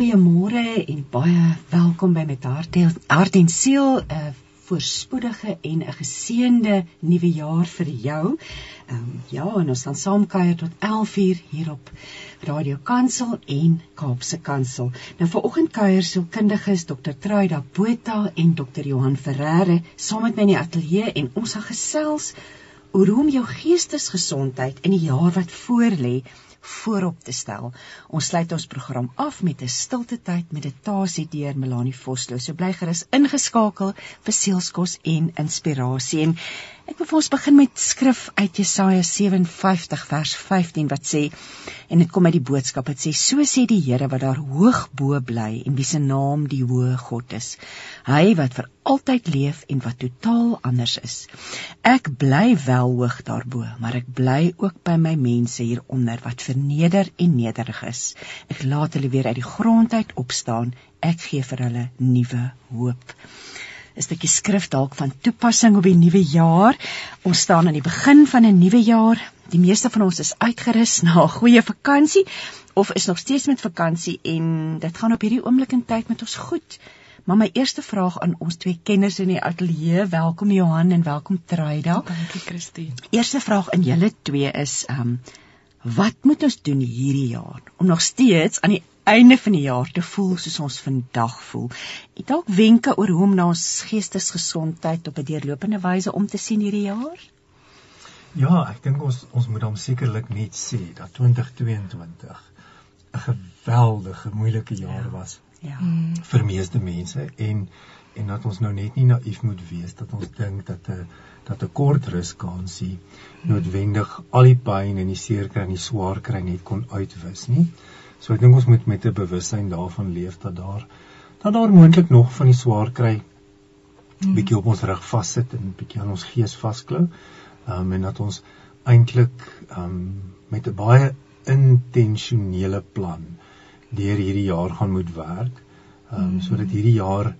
Goeiemôre en baie welkom by met hart, hart en siel 'n voorspoedige en 'n geseënde nuwe jaar vir jou. Ehm um, ja, en ons gaan saam kuier tot 11:00 hier op Radio Kansel en Kaapse Kansel. Nou vanoggend kuier sielkundiges Dr. Truida Botha en Dr. Johan Ferreira saam met my in die ateljee en ons gaan gesels oor hoe om jou geestesgesondheid in die jaar wat voorlê voorop te stel. Ons sluit ons program af met 'n stilte tyd meditasie deur Melanie Vosloo. So bly gerus ingeskakel vir sielskos en inspirasie. En ek wil vir ons begin met skrif uit Jesaja 57 vers 15 wat sê en dit kom uit die boodskap. Dit sê: "So sê die Here wat daar hoog bo bly en wie se naam die hoë God is. Hy wat vir altyd leef en wat totaal anders is. Ek bly wel hoog daarbo, maar ek bly ook by my mense hieronder wat verneder en nederig is. Ek laat hulle weer uit die grond uit opstaan. Ek gee vir hulle nuwe hoop. 'n Stukkie skrif dalk van toepassing op die nuwe jaar. Ons staan aan die begin van 'n nuwe jaar. Die meeste van ons is uitgerus na 'n goeie vakansie of is nog steeds met vakansie en dit gaan op hierdie oomblik in tyd met ons goed. Maar my eerste vraag aan ons twee kenners in die ateljee, welkom Johan en welkom Truida. Dankie Christine. Eerste vraag aan julle twee is ehm um, wat moet ons doen hierdie jaar om nog steeds aan die einde van die jaar te voel soos ons vandag voel? Het dalk wenke oor hoe om na ons geestesgesondheid op 'n deurlopende wyse om te sien hierdie jaar? Ja, ek dink ons ons moet dan sekerlik net sê dat 2022 'n geweldige moeilike jaar ja. was. Ja. vir meeste mense en en dat ons nou net nie naïef moet wees dat ons dink dat 'n dat 'n kort ruskansie noodwendig al die pyn en die seer kry en die swaar kry net kon uitwis nie. So ek dink ons moet met 'n bewussyn daarvan leef dat daar dat daar moontlik nog van die swaar kry hmm. bietjie op ons rug vassit en bietjie aan ons gees vasklou. Ehm um, en dat ons eintlik ehm um, met 'n baie intentionele plan deur hierdie jaar gaan moet werk. Ehm um, hmm. sodat hierdie jaar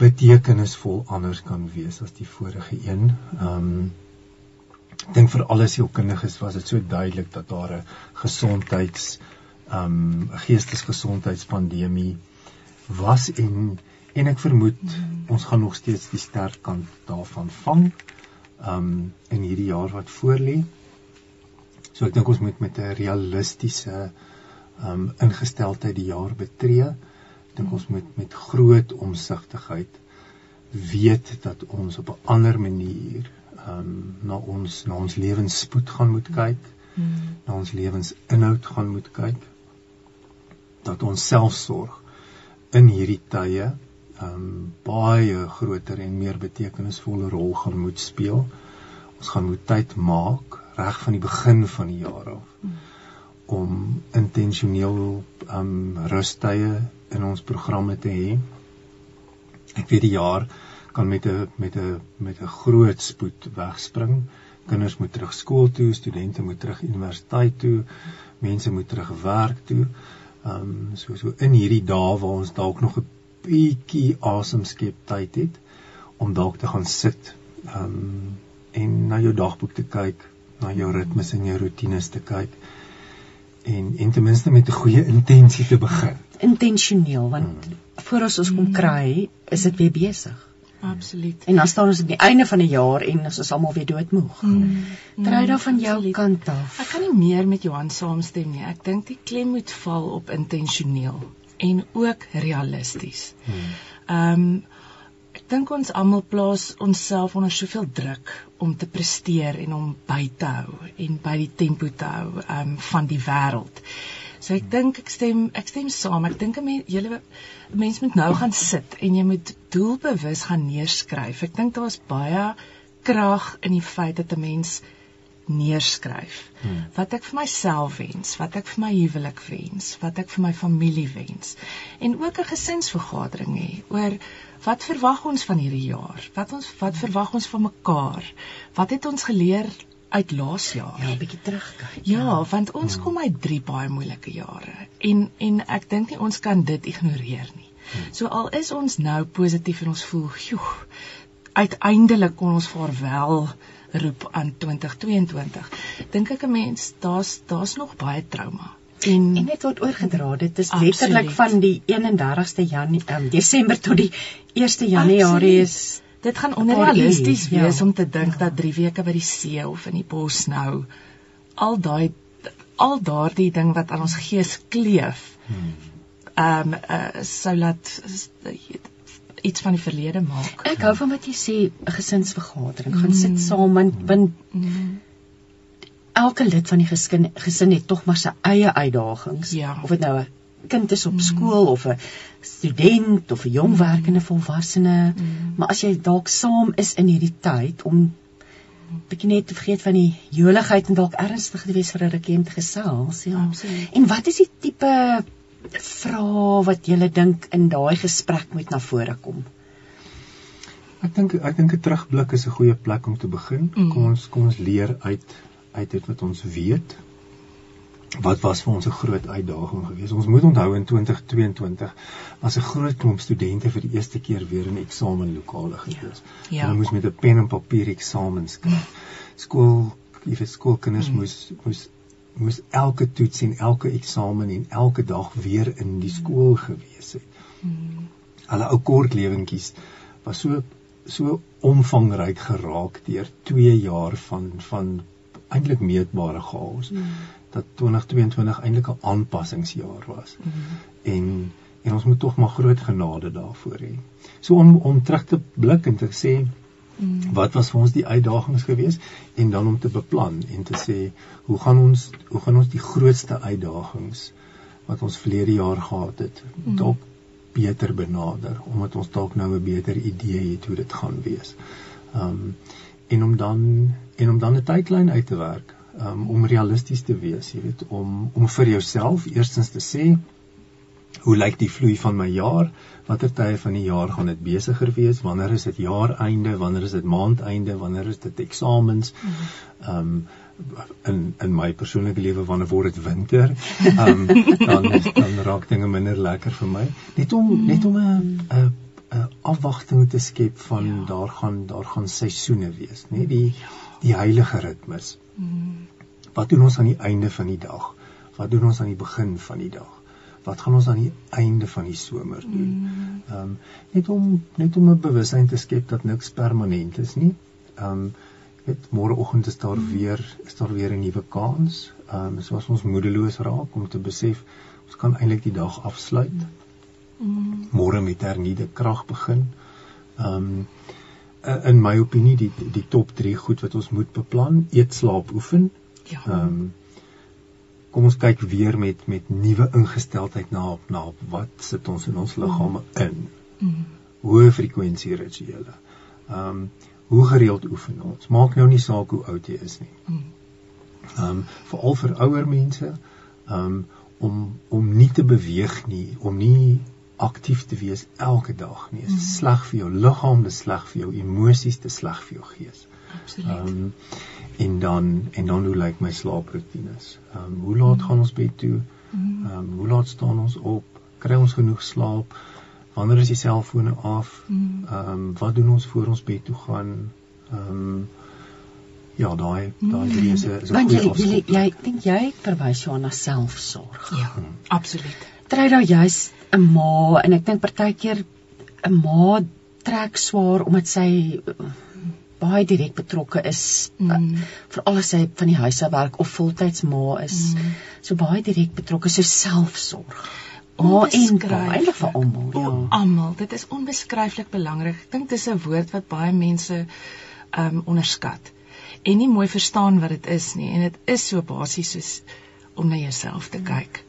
betekenisvol anders kan wees as die vorige een. Ehm um, ek dink vir alle sielkundiges was dit so duidelik dat daar 'n gesondheids ehm um, geestesgesondheidspandemie was en en ek vermoed mm. ons gaan nog steeds die sterk kant daarvan vang ehm um, in hierdie jaar wat voorlê. So ek dink ons moet met 'n realistiese um, ingesteldheid die jaar betree dink ons moet met groot omsigtigheid weet dat ons op 'n ander manier um, na ons na ons lewensspoed gaan moet kyk. Hmm. Na ons lewensinhoud gaan moet kyk. Dat ons selfsorg in hierdie tye ehm um, baie groter en meer betekenisvolle rol gaan moet speel. Ons gaan moet tyd maak reg van die begin van die jaar af. Hmm om intentioneel um rustye in ons programme te hê. Ek weet die jaar kan met 'n met 'n met 'n groot spoed wegspring. Kinders moet terug skool toe, studente moet terug universiteit toe, mense moet terug werk toe. Um so so in hierdie dae waar ons dalk nog 'n bietjie asem skep tyd het om dalk te gaan sit um en na jou dagboek te kyk, na jou ritmes en jou rotines te kyk en en ten minste met 'n goeie intensie te begin. Intentioneel want hmm. voor ons ons kom hmm. kry, is dit weer besig. Absoluut. En dan staan ons aan die einde van die jaar en ons is almal weer doodmoeg. Hmm. Trou daar van jou Absoluut. kant af. Ek kan nie meer met Johan saamstem nie. Ek dink die klem moet val op intentioneel en ook realisties. Hmm. Ehm hmm. um, dink ons almal plaas onsself onder soveel druk om te presteer en om by te hou en by die tempo te hou um van die wêreld. So ek dink ek stem ek stem saam. Ek dink 'n mens julle mens moet nou gaan sit en jy moet doelbewus gaan neerskryf. Ek dink daar is baie krag in die feit dat 'n mens neerskryf hmm. wat ek vir myself wens, wat ek vir my huwelik wens, wat ek vir my familie wens en ook 'n gesinsvergadering hê oor wat verwag ons van hierdie jaar? Wat ons wat verwag ons van mekaar? Wat het ons geleer uit laas jaar? Ja, 'n bietjie terugkyk. Ja, ja, want ons hmm. kom uit drie baie moeilike jare en en ek dink nie ons kan dit ignoreer nie. Hmm. So al is ons nou positief en ons voel, "Joe, uiteindelik kon ons vaarwel roep aan 2022. Dink ek 'n mens daar's daar's nog baie trauma En, en dit word oorgedra. Dit is letterlik van die 31ste Jan um, Desember tot die 1ste Januarie is dit gaan onrealisties wees ja. om te dink ja. dat 3 weke by die see of in die bos nou al daai al daardie ding wat aan ons gees kleef. Ehm um, uh, sou laat uh, iets van die verlede maak. Ek hou van wat jy sê 'n gesinsvergadering. Mm. Gaan sit hmm. saam want want mm. Elke lid van die gesin gesin het tog maar sy eie uitdagings. Ja. Of dit nou 'n kind is op mm. skool of 'n student of 'n jong werkende volwassene, mm. maar as jy dalk saam is in hierdie tyd om bietjie net te vergeet van die joligheid en dalk ernstig te wees vir 'n rukkie om te gesels, ja. Absoluut. En wat is die tipe vrae wat jy dink in daai gesprek moet na vore kom? Ek dink ek dink 'n terugblik is 'n goeie plek om te begin. Mm. Kom ons kom ons leer uit uit dit wat ons weet wat was vir ons 'n groot uitdaging geweest. Ons moet onthou in 2022 was 'n groot klomp studente vir die eerste keer weer in eksamenlokale gewees. Ja. ja. Hulle moes met 'n pen en papier eksamens skryf. Skool, jy weet skoolkinders hmm. moes moes moes elke toets en elke eksamen en elke dag weer in die skool gewees het. Hmm. Hulle ou kort lewentjies was so so omvangryk geraak deur 2 jaar van van eintlik meetbare chaos. Hmm dat 2022 eintlik 'n aanpassingsjaar was. Mm. En en ons moet tog maar groot genade daarvoor hê. So om om terug te blik en te sê mm. wat was vir ons die uitdagings geweest en dan om te beplan en te sê hoe gaan ons hoe gaan ons die grootste uitdagings wat ons verlede jaar gehad het mm. dalk beter benader omdat ons dalk nou 'n beter idee het hoe dit gaan wees. Um en om dan en om dan 'n tydlyn uit te werk um, om realisties te wees, jy weet, om om vir jouself eerstens te sê hoe lyk die vloei van my jaar? Watter tye van die jaar gaan dit besigger wees? Wanneer is dit jaareinde? Wanneer is dit maandeinde? Wanneer is dit eksamens? Ehm um, in in my persoonlike lewe wanneer word dit winter? Um, dan dan raak dinge minder lekker vir my. Net om net om 'n 'n afwagting te skep van ja. daar gaan daar gaan seisoene wees, nê? Die die heilige ritmes. Mm. Wat doen ons aan die einde van die dag? Wat doen ons aan die begin van die dag? Wat gaan ons aan die einde van die somer doen? Mm. Ehm um, net om net om 'n bewustheid te skep dat niks permanent is nie. Ehm um, net môreoggend is daar mm. weer is daar weer 'n nuwe kans. Ehm um, soos ons moedeloos raak om te besef ons kan eintlik die dag afsluit. Mm. Môre met hernieude krag begin. Ehm um, in my opinie die die top 3 goed wat ons moet beplan, eet, slaap, oefen. Ja. Ehm um, kom ons kyk weer met met nuwe ingesteldheid na na wat sit ons in ons liggame in. Mm. Hoë frekwensie rituele. Ehm um, hoe gereeld oefen ons? Maak nou nie saak hoe oud jy is nie. Mm. Ehm um, veral vir ouer mense ehm um, om om nie te beweeg nie, om nie aktief te wees elke dag nie. Dit is mm. sleg vir jou liggaam, dit is sleg vir jou emosies, dit is sleg vir jou gees. Absoluut. Ehm um, en dan en dan hoe lyk my slaaproetines? Ehm um, hoe laat gaan ons bed toe? Mhm. Ehm um, hoe laat staan ons op? Kry ons genoeg slaap? Wanneer is die selfone af? Mhm. Ehm um, wat doen ons voor ons bed toe gaan? Ehm um, ja, daai daai drie is 'n goeie afspraak. Jy jy dink jy verwys jou na selfsorg. Ja, hmm. absoluut. Try nou jy's 'n ma en ek dink partykeer 'n ma trek swaar omdat sy baie direk betrokke is mm. vir alles hy van die huis af werk of voltyds ma is. Mm. so baie direk betrokke so selfsorg. Maar en baie vir almal ja. Almal dit is onbeskryflik belangrik. Ek dink dis 'n woord wat baie mense um onderskat. En nie mooi verstaan wat dit is nie. En dit is so basies soos om na jouself te kyk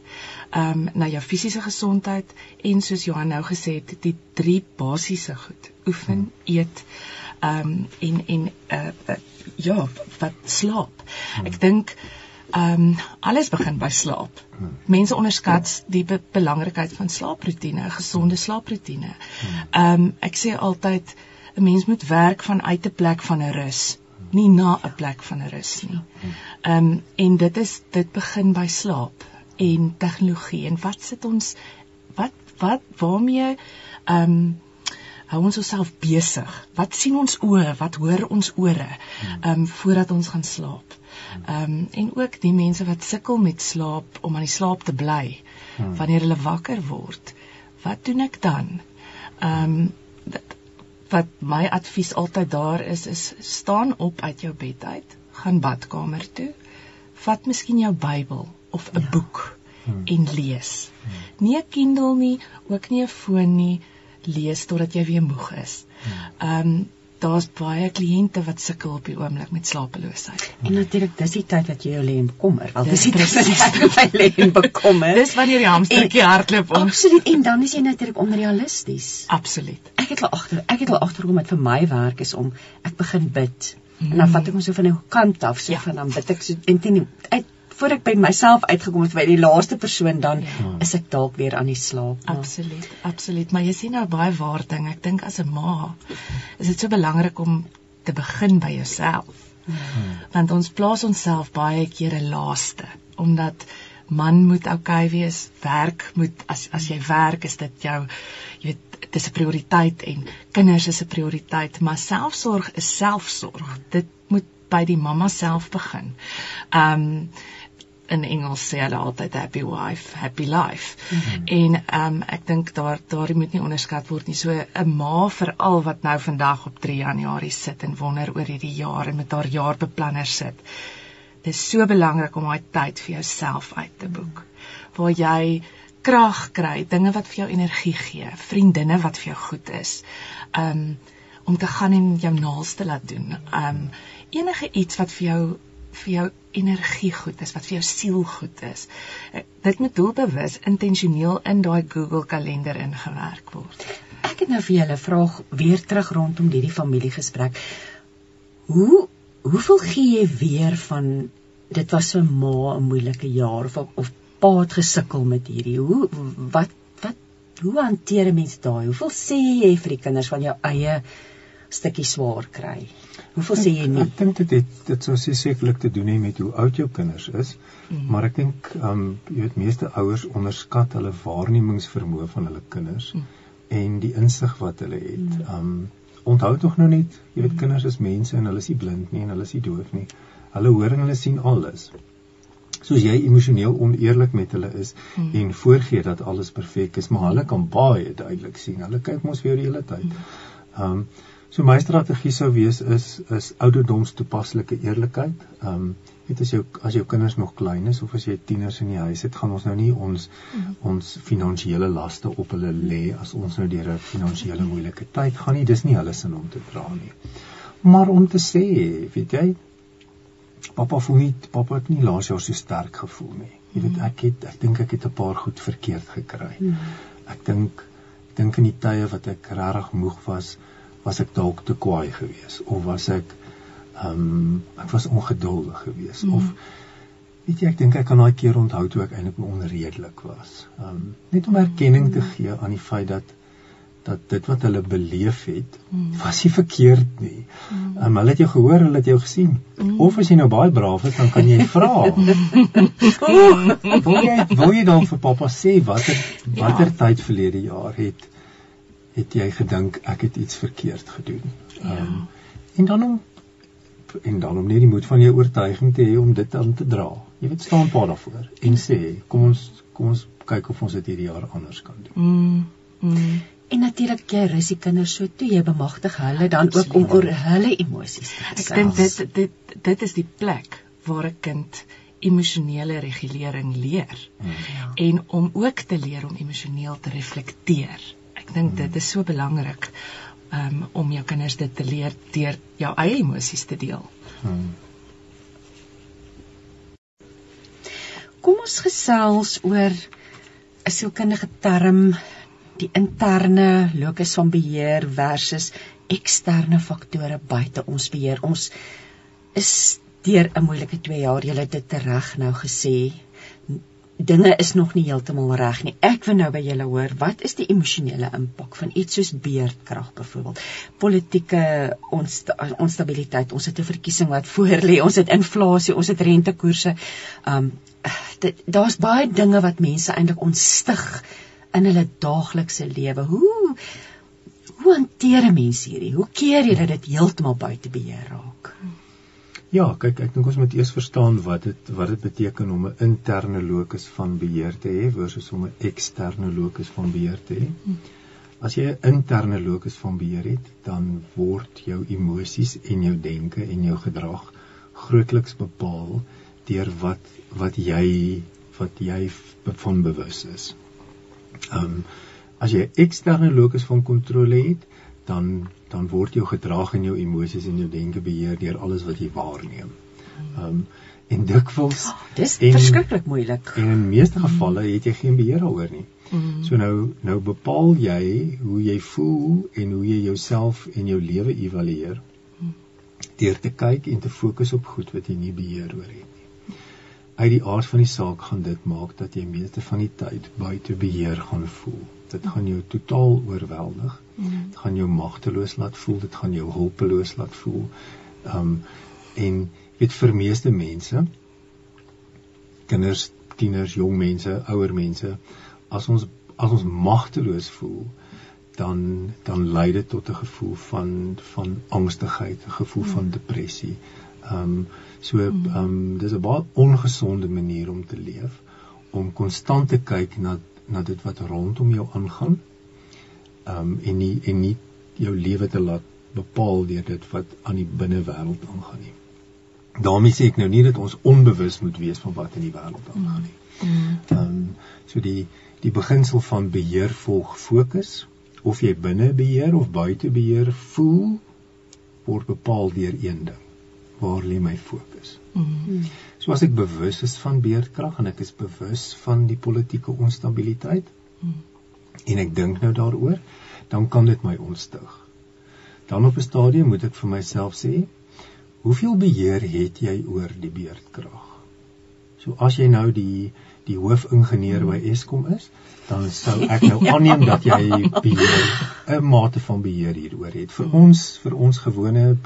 um na jou fisiese gesondheid en soos Johan nou gesê het die drie basiese goed oefen eet ehm um, en en uh, uh ja, wat slaap. Hmm. Ek dink ehm um, alles begin by slaap. Hmm. Mense onderskat die be belangrikheid van slaaproetine, 'n gesonde slaaproetine. Hmm. Ehm um, ek sê altyd 'n mens moet werk vanuit 'n plek van 'n rus, nie na 'n plek van rus nie. Ehm um, en dit is dit begin by slaap en tegnologie en wat sit ons wat wat waarmee ehm um, hou ons osself besig? Wat sien ons oë? Wat hoor ons ore? Ehm um, voordat ons gaan slaap. Ehm um, en ook die mense wat sukkel met slaap om aan die slaap te bly Hmm. wanneer hulle wakker word. Wat doen ek dan? Ehm um, wat my advies altyd daar is is staan op uit jou bed uit, gaan badkamer toe, vat miskien jou Bybel of 'n Ja. boek Hmm. en lees. Nie 'n Kindle nie, ook nie 'n foon nie, lees totdat jy weer moeg is. Ehm um, daar's baie kliënte wat sukkel op die oomblik met slapeloosheid. En natuurlik dis die tyd wat jy jou lê en bekommer. Wel dis die wat presies. ek my lê en bekommer. Dis wanneer die hamstertjie hardloop om. Absoluut. En dan is jy natuurlik onrealisties. Absoluut. Ek het al agter ek het al agtergekom dat vir my werk is om ek begin bid. En dan vat ek hom so van 'n kant af, so Ja. van dan bid ek so en teen uit voor ek by myself uitgekom het by die laaste persoon dan Ja. is ek dalk weer aan die slaap. maar- Absoluut, absoluut. Maar jy sien nou baie waar ding. Ek dink as 'n ma is dit so belangrik om te begin by jouself. Want ons plaas onsself baie kere laaste omdat man moet oukei okay wees, werk moet as as jy werk is dit jou jy weet dis 'n prioriteit en kinders is 'n prioriteit, maar selfsorg is selfsorg. Dit moet by die mamma self begin. Um in Engels sê hulle altyd happy wife, happy life. Mm -hmm. En ehm um, ek dink daar daar moet nie onderskat word nie. So 'n ma veral wat nou vandag op 3 Januarie sit en wonder oor hierdie jaar en met haar jaarbeplanner sit. Dit is so belangrik om daai tyd vir jouself uit te boek waar jy krag kry, dinge wat vir jou energie gee, vriendinne wat vir jou goed is. Um om te gaan en jou naalste laat doen. Um enige iets wat vir jou vir jou energie goed is, wat vir jou siel goed is. Eh, Dit moet doelbewus, intentioneel in daai Google kalender ingewerk word. Ek het nou vir julle 'n vraag weer terug rondom hierdie familiegesprek. Hoe hoeveel gee jy weer van dit was vir ma 'n moeilike jaar of of pa het gesukkel met hierdie. Hoe wat wat hoe hanteer 'n mens daai? Hoeveel sê jy vir die kinders van jou eie stukkie swaar kry? Hoeveel sê jy nie? Ek dink dit het dit sou sekerlik te doen hê met hoe oud jou kinders is. Mm. Maar ek dink ehm um, jy weet meeste ouers onderskat hulle waarnemingsvermoë van hulle kinders Mm. en die insig wat hulle het. Ehm um, onthou tog nou net, jy weet kinders is mense en hulle is nie blind nie en hulle is nie doof nie. Hulle hoor en hulle sien alles. Soos jy emosioneel oneerlik met hulle is Mm. en voorgee dat alles perfek is, maar hulle kan baie duidelik sien. Hulle kyk mos vir jou die hele tyd. Ehm um, so my strategie sou wees is is ouderdoms toepaslike eerlikheid. Ehm um, weet as jou as jou kinders nog klein is of as jy tieners in die huis het, gaan ons nou nie ons Mhm. ons finansiële laste op hulle lê as ons nou deur 'n finansiële moeilike tyd gaan nie. Dis nie hulle sin om te dra nie. Maar om te sê, weet jy, pappa voel nie pappa het nie laas jaar so sterk gevoel nie. Jy weet ek het ek dink ek het 'n paar goed verkeerd gekry. Hmm. Ek dink ek dink in die tye wat ek regtig moeg was, was ek dalk te kwaai geweest of was ek ehm um, ek was ongeduldig geweest Mm. of weet jy ek dink ek kan daai keer onthou toe ek eintlik onredelik was. Ehm um, net om erkenning te gee aan die feit dat dat dit wat hulle beleef het Mm. was nie verkeerd nie. Mm. Ehm um, hulle het jou gehoor, hulle het jou gesien. Mm. Of as jy nou baie braaf is, dan kan jy vra. wil jy wil jy dan vir pappa sê watter Ja. watter tyd verlede jaar het het jy gedink ek het iets verkeerd gedoen? Ja. Ehm, en dan om en dan om net die moed van jou oortuiging te hê om dit aan te dra. Jy weet staan pa daarvoor en sê kom ons kom ons kyk of ons dit hierdie jaar anders kan doen. Mm. Mm. En natuurlik jy rus die kinders so toe jy bemagtig hulle dan ook om oor hulle emosies te Ek gesels. dink dit dit dit is die plek waar 'n kind emosionele regulering leer ja. en om ook te leer om emosioneel te reflekteer. Ek dink dit is so belangrik um, om jou kinders dit te leer deur jou eie emosies te deel. Hmm. Kom ons gesels oor 'n sielkundige term die interne locus van beheer versus eksterne faktore buite ons beheer. Ons is deur 'n moeilike 2 jaar, jy het dit reg nou gesê. Dinge is nog nie heeltemal reg nie. Ek wil nou by julle hoor, wat is die emosionele impak van iets soos beerdkrag byvoorbeeld? Politieke onsta onstabiliteit. Ons het 'n verkiesing wat voor lê. Ons het inflasie, ons het rentekoerse. Um daar's baie dinge wat mense eintlik ontstig in hulle daaglikse lewe. Hoe Hoe hanteer 'n mens hierdie? Hoe keer jy dat dit heeltemal buite beheer raak? Ja, kyk, ek dink ons moet eers verstaan wat dit wat dit beteken om 'n interne locus van beheer te hê versus om 'n eksterne locus van beheer te hê. As jy 'n interne locus van beheer het, dan word jou emosies en jou denke en jou gedrag grootliks bepaal deur wat wat jy wat jy van bewus is. Ehm um, as jy 'n eksterne locus van kontrole het, dan dan word jou gedrag en jou emosies en jou denke beheer deur alles wat jy waarneem. Ehm um, en dikwels oh, dis verskriklik moeilik. En in meeste gevalle het jy geen beheer daaroor nie. Mm. So nou nou bepaal jy hoe jy voel en hoe jy jouself en jou lewe evalueer mm. deur te kyk en te fokus op goed wat jy nie beheer oor het nie. Uit die aard van die saak gaan dit maak dat jy meeste van die tyd buite beheer gaan voel dit gaan jou totaal oorweldig. Mm. Dit gaan jou magteloos laat voel, dit gaan jou hulpeloos laat voel. Um en weet vir meeste mense kinders, tieners, jong mense, ouer mense, as ons as ons magteloos voel, dan dan lei dit tot 'n gevoel van van angstigheid, 'n gevoel mm. van depressie. Um so um dis 'n baie ongesonde manier om te leef om konstant te kyk na na dit wat rondom jou aangaan. Um en nie en nie jou lewe te laat bepaal deur dit wat aan die binnewêreld aangaan nie. daarmee sê ek nou nie dat ons onbewus moet wees van wat in die wêreld aangaan nie. Mm. Um so die die beginsel van beheer volg fokus of jy binne beheer of buite beheer voel word bepaal deur een ding. Waar lê my fokus? Mm. So as ek bewus is van beerdkrag en ek is bewus van die politieke onstabiliteit mm. En ek dink nou daaroor, dan kan dit my ontstig. Dan op 'n stadium moet ek vir myself sê, hoeveel beheer het jy oor die beerdkrag? So as jy nou die die hoofingenieur by Eskom is, dan sou ek nou aanneem dat jy beheer 'n mate van beheer hieroor het. Vir ons vir ons gewone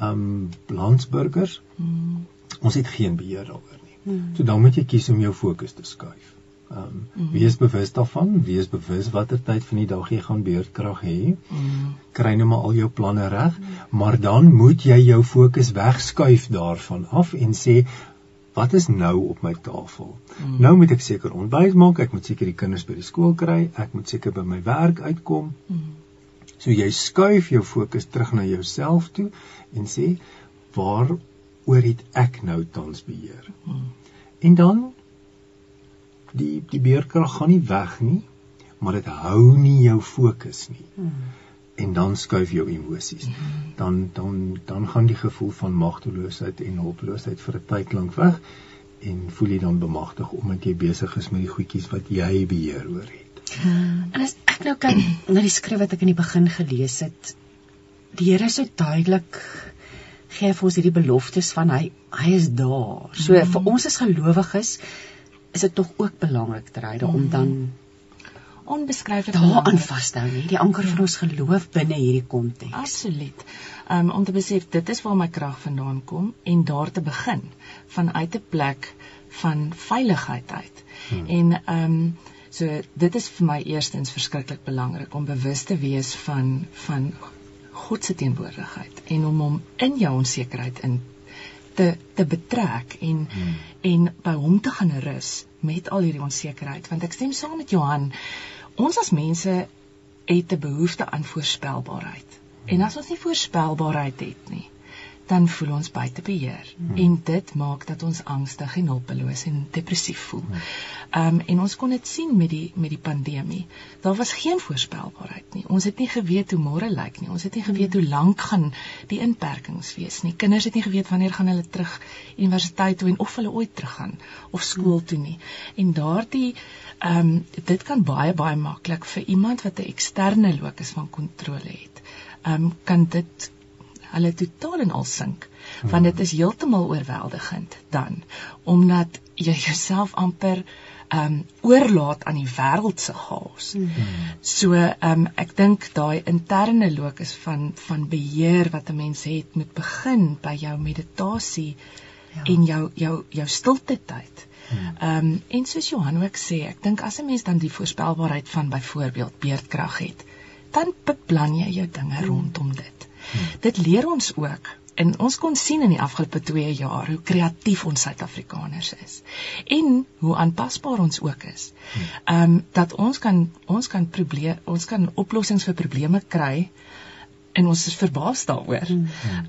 um landsburgers mm ons het geen beheer daaroor nie. Hmm. So dan moet jy kies om jou fokus te skuif. Ehm um, hmm. wees bewus daarvan, wees bewus watter tyd van die dag jy gaan beurtkrag hê. Hmm. Kry nou maar al jou planne reg, hmm. maar dan moet jy jou fokus wegskuif daarvan af en sê wat is nou op my tafel? Hmm. Nou moet ek seker ontbyt maak, ek moet seker die kinders by die skool kry, ek moet seker by my werk uitkom. Hmm. So jy skuif jou fokus terug na jouself toe en sê waar oor het ek nou tans beheer. Hmm. En dan die die beerkrag gaan nie weg nie, maar dit hou nie jou fokus nie. Hmm. En dan skuif jou emosies. Hmm. Dan dan dan gaan die gevoel van magteloosheid en hulpeloosheid vir 'n tyd lank weg en voel jy dan bemagtig omdat jy besig is met die goedjies wat jy beheer oor het. Hmm. En as ek nou kyk na die skrif wat ek in die begin gelees het, die Here is so duidelik gee vir ons hierdie beloftes van hy hy is daar. So mm. vir ons as gelowiges is dit tog ook belangrik ter hyde mm. om dan onbeskryflik daaraan vas te hou, nie die anker ja. van ons geloof binne hierdie konteks. Absoluut. Um om te besef dit is waar my krag vandaan kom en daar te begin vanuit 'n plek van veiligheid uit. Mm. En um so dit is vir my eerstens verskriklik belangrik om bewus te wees van van God se teenwoordigheid en om hom in jou onsekerheid in te te betrek en hmm. en by hom te gaan rus met al hierdie onsekerheid want ek stem saam met Johan ons as mense het 'n behoefte aan voorspelbaarheid hmm. en as ons nie voorspelbaarheid het nie dan voel ons buite beheer hmm. en dit maak dat ons angstig en hulpeloos en depressief voel. Hmm. Ehm um, en ons kon dit sien met die met die pandemie. Daar was geen voorspelbaarheid nie. Ons het nie geweet hoe môre lyk nie. Ons het nie geweet hoe lank gaan die inperkings wees nie. Kinders het nie geweet wanneer gaan hulle terug universiteit toe en of hulle ooit terug gaan of skool toe nie. En daardie ehm um, dit kan baie baie maklik vir iemand wat 'n eksterne locus van kontrole het. Ehm um, kan dit hulle totaal en al sink hmm. want dit is heeltemal oorweldigend dan omdat jy jouself amper ehm um, oorlaat aan die wêreld se chaos. Hmm. So ehm um, ek dink daai interne locus van van beheer wat 'n mens het moet begin by jou meditasie ja. en jou jou jou stilte tyd. Hmm. Ehm um, en soos Johan ook sê, ek dink as 'n mens dan die voorspelbaarheid van byvoorbeeld beerdkrag het, dan beplan jy jou dinge rondom dit. Dit leer ons ook en ons kon sien in die afgelope 2 jaar hoe kreatief ons Suid-Afrikaners is en hoe aanpasbaar ons ook is. Ehm um, dat ons kan ons kan probleem ons kan oplossings vir probleme kry en ons is verbaas daaroor.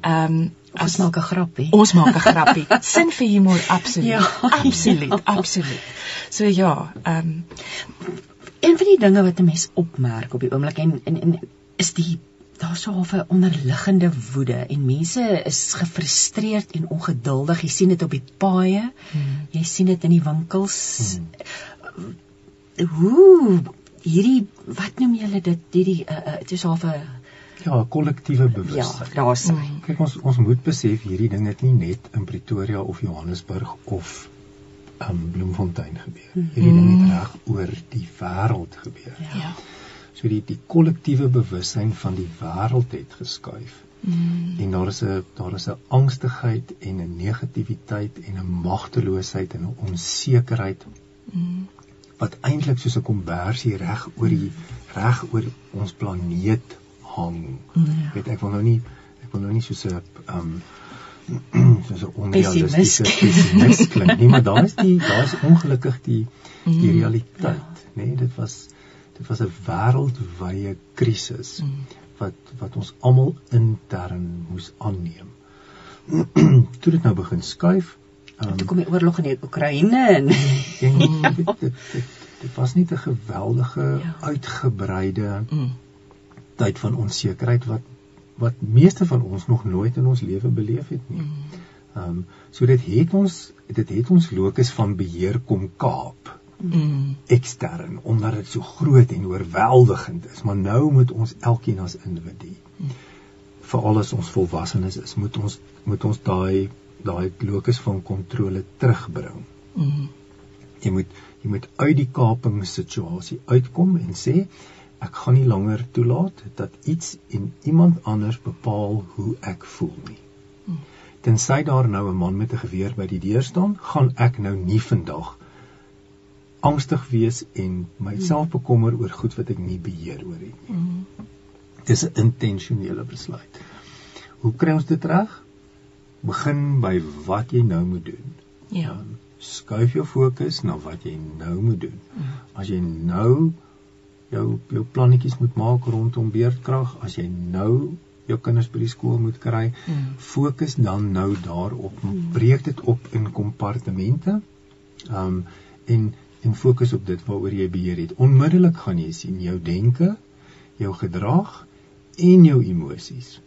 Ehm um, Ons maak 'n grappie. ons maak 'n grappie. Sin vir humor absoluut. Ja. absoluut, Ja. absoluut. So ja, ehm um, Een van die dinge wat 'n mens opmerk op die oomblik en en, en is die daar's so 'n onderliggende woede en mense is gefrustreerd en ongeduldig. Jy sien dit op die paaie. Hmm. Jy sien dit in die winkels. Hoe hierdie wat noem julle dit hierdie uh, uh, dit is half 'n Ja, 'n kollektiewe ja, bewustheid. daar's hy. Mm. Kyk ons ons moet besef hierdie ding het nie net in Pretoria of Johannesburg of um Bloemfontein gebeur. Hierdie ding het reg oor die wêreld gebeur. Ja. ja. So die die kollektiewe bewussyn van die wêreld het geskuif. Mm. En daar is 'n daar is 'n angstigheid en 'n negativiteit en 'n magteloosheid en 'n onsekerheid Mm. wat eintlik soos 'n konversie reg oor die reg oor ons planeet hang. Ja. Weet ek wil nou nie ek wil nou nie soos 'n um soos 'n onrealistiese Pessimis. pessimis klink nie, maar daar is die daar is ongelukkig die die Mm. realiteit, nê? Nee, dit was dit was 'n wêreldwye krisis Mm. wat wat ons almal intern moes aanneem. Toe dit nou begin skuif, um, Toe kom die oorlog in die Oekraïne en en dit, dit, dit, dit, dit was nie 'n geweldige Ja. uitgebreide Mm. tyd van onsekerheid wat wat meeste van ons nog nooit in ons lewe beleef het nie. Mm. Ehm um, so dit het ons dit het ons locus van beheer kom kaap Mm. ekstern omdat dit so groot en oorweldigend is, maar nou moet ons elkeen as individu veral as ons volwassenes is, moet ons moet ons daai daai locus van kontrole terugbring. Mm. Jy moet jy moet uit die kapingssituasie uitkom en sê ek gaan nie langer toelaat dat iets en iemand anders bepaal hoe ek voel nie. Hmm. Tensy daar nou 'n man met 'n geweer by die deur staan, gaan ek nou nie vandag angstig wees en myself bekommer oor goed wat ek nie beheer oor het nie. Mm. Dis 'n intentionele besluit. Hoe kry ons dit reg? Begin by wat jy nou moet doen. Ja. Um, skuif jou fokus na wat jy nou moet doen. Mm. As jy nou jou jou plannetjies moet maak rondom beerdkrag, as jy nou jou kinders by die skool moet kry, fokus dan nou daarop. Breek dit op in kompartemente. Um en en fokus op dit waaroor jy beheer het. Onmiddellik gaan jy sien jou denke, jou gedrag en jou emosies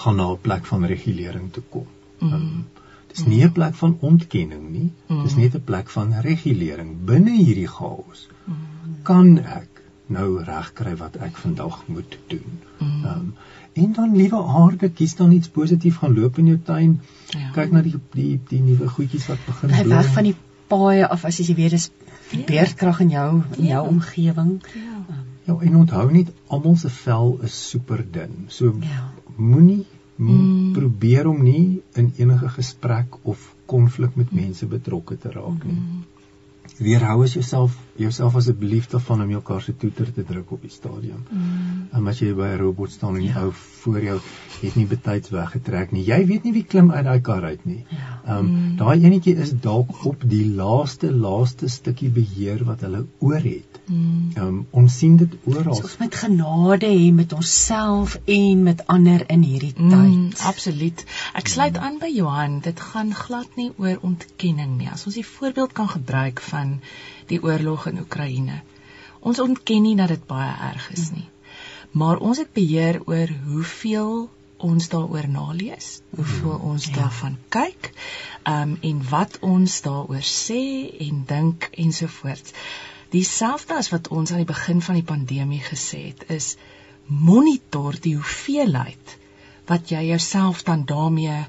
gaan na 'n plek van regulering toe kom. Mm. Dis nie 'n plek van ontkenning nie, dis Mm. net 'n plek van regulering binne hierdie chaos. Mm. Kan ek nou regkry wat ek vandag moet doen? Mm. Um, en dan liewe aarde, kies dan iets positief gaan loop in jou tuin. Ja. Kyk na die die die nuwe goedjies wat begin bly bloei. weg van die paaie af as jy weet dis Ja. beerdkrag in jou in jou Ja. omgewing. Ja. Ja, en onthou net almal se vel is super dun. So Ja. moenie Mm. mm. probeer om nie in enige gesprek of konflik met mense betrokke te raak nie. Mm. Weerhou as jouself jouself asseblief daarvan om jou kar se toeter te druk op die stadion. Mm. En as jy by 'n robot staan en die Ja. ou voor jou het nie betyds weggetrek nie. Jy weet nie wie klim uit daai kar uit nie. Ja. Ehm um, Mm. daai enetjie is dalk op die laaste laaste stukkie beheer wat hulle oor het. Mm. Ehm um, ons sien dit oral. So ons moet genade hê met onsself en met ander in hierdie Mm, tyd. absoluut. Ek sluit aan by Johan. Dit gaan glad nie oor ontkenning nie. As ons die voorbeeld kan gebruik van die oorlog in Oekraïne. Ons ontken nie dat dit baie erg is nie. Maar ons het beheer oor hoeveel ons daaroor nalees, hoeveel ons Ja. daarvan kyk, um en wat ons daaroor sê en dink ensovoorts. Dieselfde as wat ons aan die begin van die pandemie gesê het, is monitor die hoeveelheid wat jy jouself dan daarmee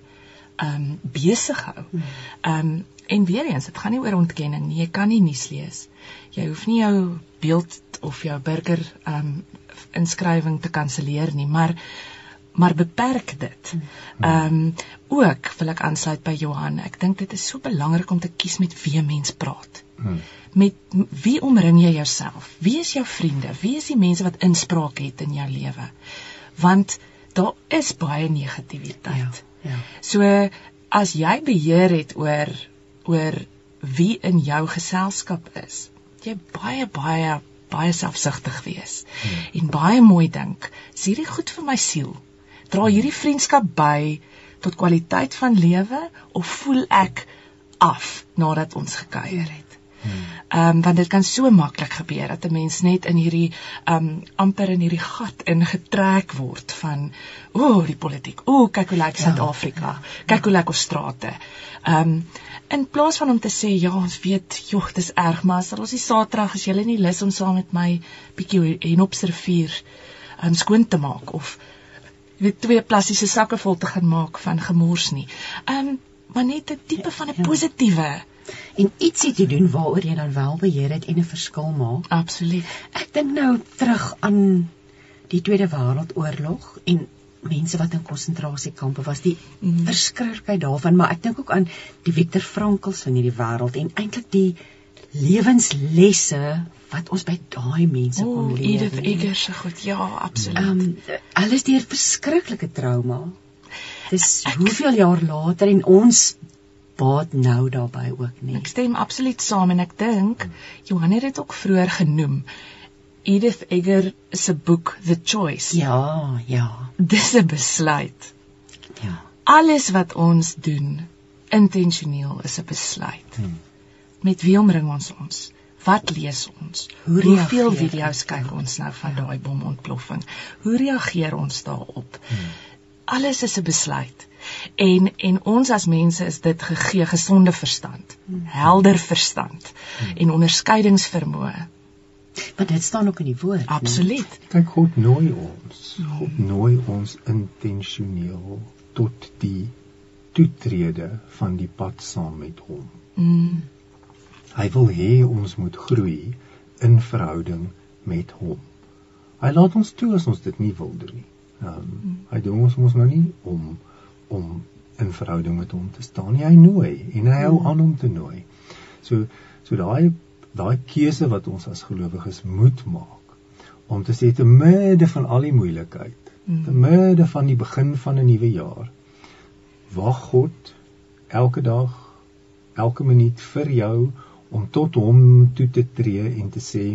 um besig hou. Um en weer eens, dit gaan nie oor ontkenning nie. Jy kan nie nuus lees. Jy hoef nie jou beeld of jou burger um inskrywing te kanselleer nie, maar maar beperk dit. Ehm um, ook wil ek aansluit by Johan. Ek dink dit is so belangrik om te kies met wie mens praat. Hmm. Met wie omring jy jouself? Wie is jou vriende? Wie is die mense wat inspraak het in jou lewe? Want daar is baie negativiteit. Ja, ja. So as jy beheer het oor oor wie in jou geselskap is, jy baie baie baie selfsugtig wees hmm. en baie mooi dink, is hierdie goed vir my siel? Dra hierdie vriendskap by tot kwaliteit van lewe of voel ek af nadat ons gekuier het? Ehm um, want dit kan so maklik gebeur dat 'n mens net in hierdie ehm um, amper in hierdie gat ingetrek word van o, oh, die politiek. O, oh, kyk hoe lyk Suid-Afrika. Kyk hoe lyk ons strate. Ehm um, in plaas van om te sê ja, ons weet, jog, dis erg, maar as ons die Saterdag as jy nie lus om saam met my bietjie en op rivier ehm um, skoon te maak of weet twee plastiese sakke vol te gaan maak van gemors nie. Ehm um, maar net 'n tipe van 'n ja. positiewe en ietsie te doen waaroor jy dan wel beheer het en 'n verskil maak. Absoluut. Ek dink nou terug aan die Tweede Wêreldoorlog en mense wat in konsentrasiekampe was, die mm. verskriklikheid daarvan, maar ek dink ook aan die Viktor Frankls van hierdie wêreld en eintlik die lewenslesse wat ons by daai mense kon oh, leer. Edith Eggers se goed, ja, absoluut. Ehm um, alles deur verskriklike trauma. Dis ek, hoeveel jaar later en ons baat nou daarbey ook nie. Ek stem absoluut saam en ek dink Johan het dit ook vroeër genoem. Edith Egger se boek The Choice. Ja, ja. Dis 'n besluit. Ja. Alles wat ons doen intentioneel is 'n besluit. Hmm. Met wie omring ons ons? Wat lees ons? Hoe Hoeveel video's kyk ons nou van daai bomontploffing? Hoe reageer ons daarop? Hmm. Alles is 'n besluit. En en ons as mense is dit gegee gesonde verstand, helder verstand en onderskeidingsvermoë. Want dit staan ook in die woord. Absoluut. Kyk God nooi ons. God nooi ons intentioneel tot die toetrede van die pad saam met hom. Mm. Hy wil hê ons moet groei in verhouding met hom. Hy laat ons toe as ons dit nie wil doen nie. Ehm um, hy doen ons mos nou nie om om in verhouding met hom te staan. Hy nooi en hy hou aan om te nooi. So so daai daai keuse wat ons as gelowiges moet maak om te sê te midde van al die moeilikheid, mm. te midde van die begin van 'n nuwe jaar, wag God elke dag, elke minuut vir jou om tot hom toe te tree en te sê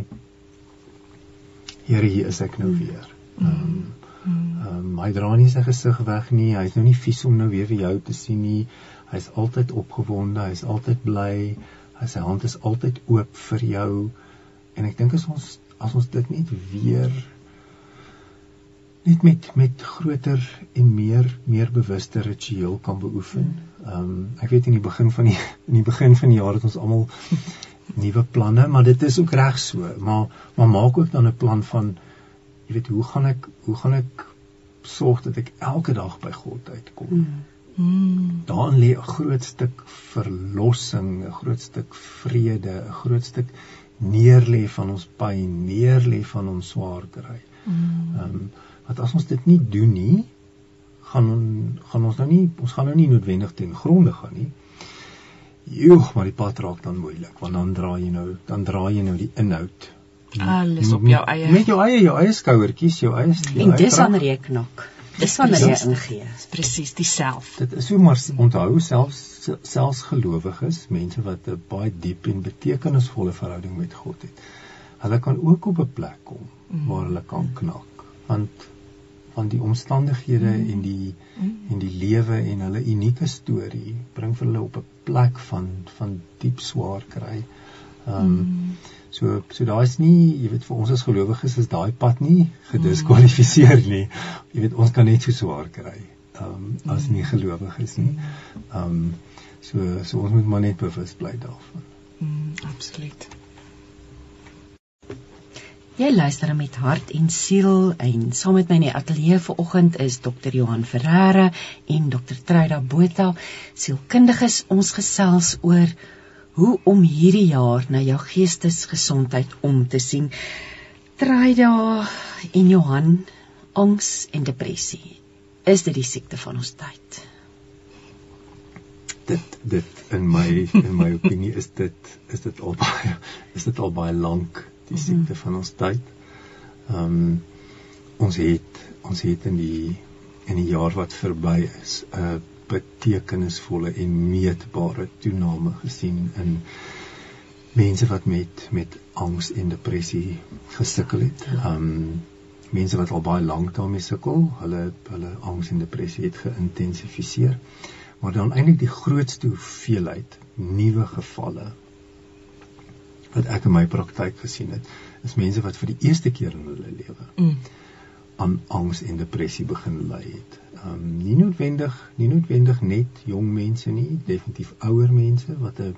Here, hier is ek nou mm. weer. Ehm um, Ehm um, hy dra nie sy gesig weg nie. Hy's nou nie vies om nou weer vir jou te sien nie. Hy's altyd opgewonde, hy's altyd bly. Hy sy hand is altyd oop vir jou. En ek dink as ons as ons dit net weer net met met groter en meer meer bewuste ritueel kan beoefen. Ehm um, ek weet in die begin van die in die begin van die jaar het ons almal nuwe planne, maar dit is ook reg so. Maar maar maak ook dan 'n plan van jy weet hoe gaan ek hoe gaan ek sorg dat ek elke dag by God uitkom. Mm. mm. Daarin lê 'n groot stuk verlossing, 'n groot stuk vrede, 'n groot stuk neerlê van ons pyn, neerlê van ons swaar kry. Mm. Ehm um, want as ons dit nie doen nie, gaan gaan ons nou nie ons gaan nou nie noodwendig ten gronde gaan nie. Joeg, maar die pad raak dan moeilik want dan draai jy nou dan draai jy nou die inhoud alles op jou eie met jou eie jou eie skouertjies jou eie en dis wanneer jy knak dis wanneer jy ingee presies dieself dit is so maar onthou selfs selfs gelowiges mense wat 'n baie diep en betekenisvolle verhouding met God het hulle kan ook op 'n plek kom mm. waar hulle kan knak want van die omstandighede mm. en die mm. en die lewe en hulle unieke storie bring vir hulle op 'n plek van van diep swaar kry. Ehm um, mm. So so daar's nie, jy weet vir ons as gelowiges is daai pad nie gediskwalifiseer nie. Jy weet ons kan net so swaar kry. Ehm um, as nie gelowiges nie. Ehm um, so so ons moet maar net bewus bly daarvan. Mm, absoluut. Jy luister met hart en siel en saam met my in die ateljee vanoggend is Dr. Johan Ferreira en Dr. Treida Botha, sielkundiges. Ons gesels oor hoe om hierdie jaar na jou geestesgesondheid om te sien. Try daar in Johan angs en depressie. is dit die siekte van ons tyd? Dit dit in my in my opinie is dit is dit al baie is dit al baie lank die siekte van ons tyd. Ehm um, ons het ons het in die in die jaar wat verby is 'n betekenisvolle en meetbare toename gesien in mense wat met met angs en depressie gesukkel het. Um, mense wat al baie lank daarmee sukkel, hulle hulle angs en depressie het geïntensifiseer. Maar dan eintlik die grootste hoeveelheid nuwe gevalle wat ek in my praktyk gesien het, is mense wat vir die eerste keer in hulle lewe mm. aan angs en depressie begin ly het. Ehm um, nie noodwendig, nie noodwendig net jong mense nie, definitief ouer mense wat 'n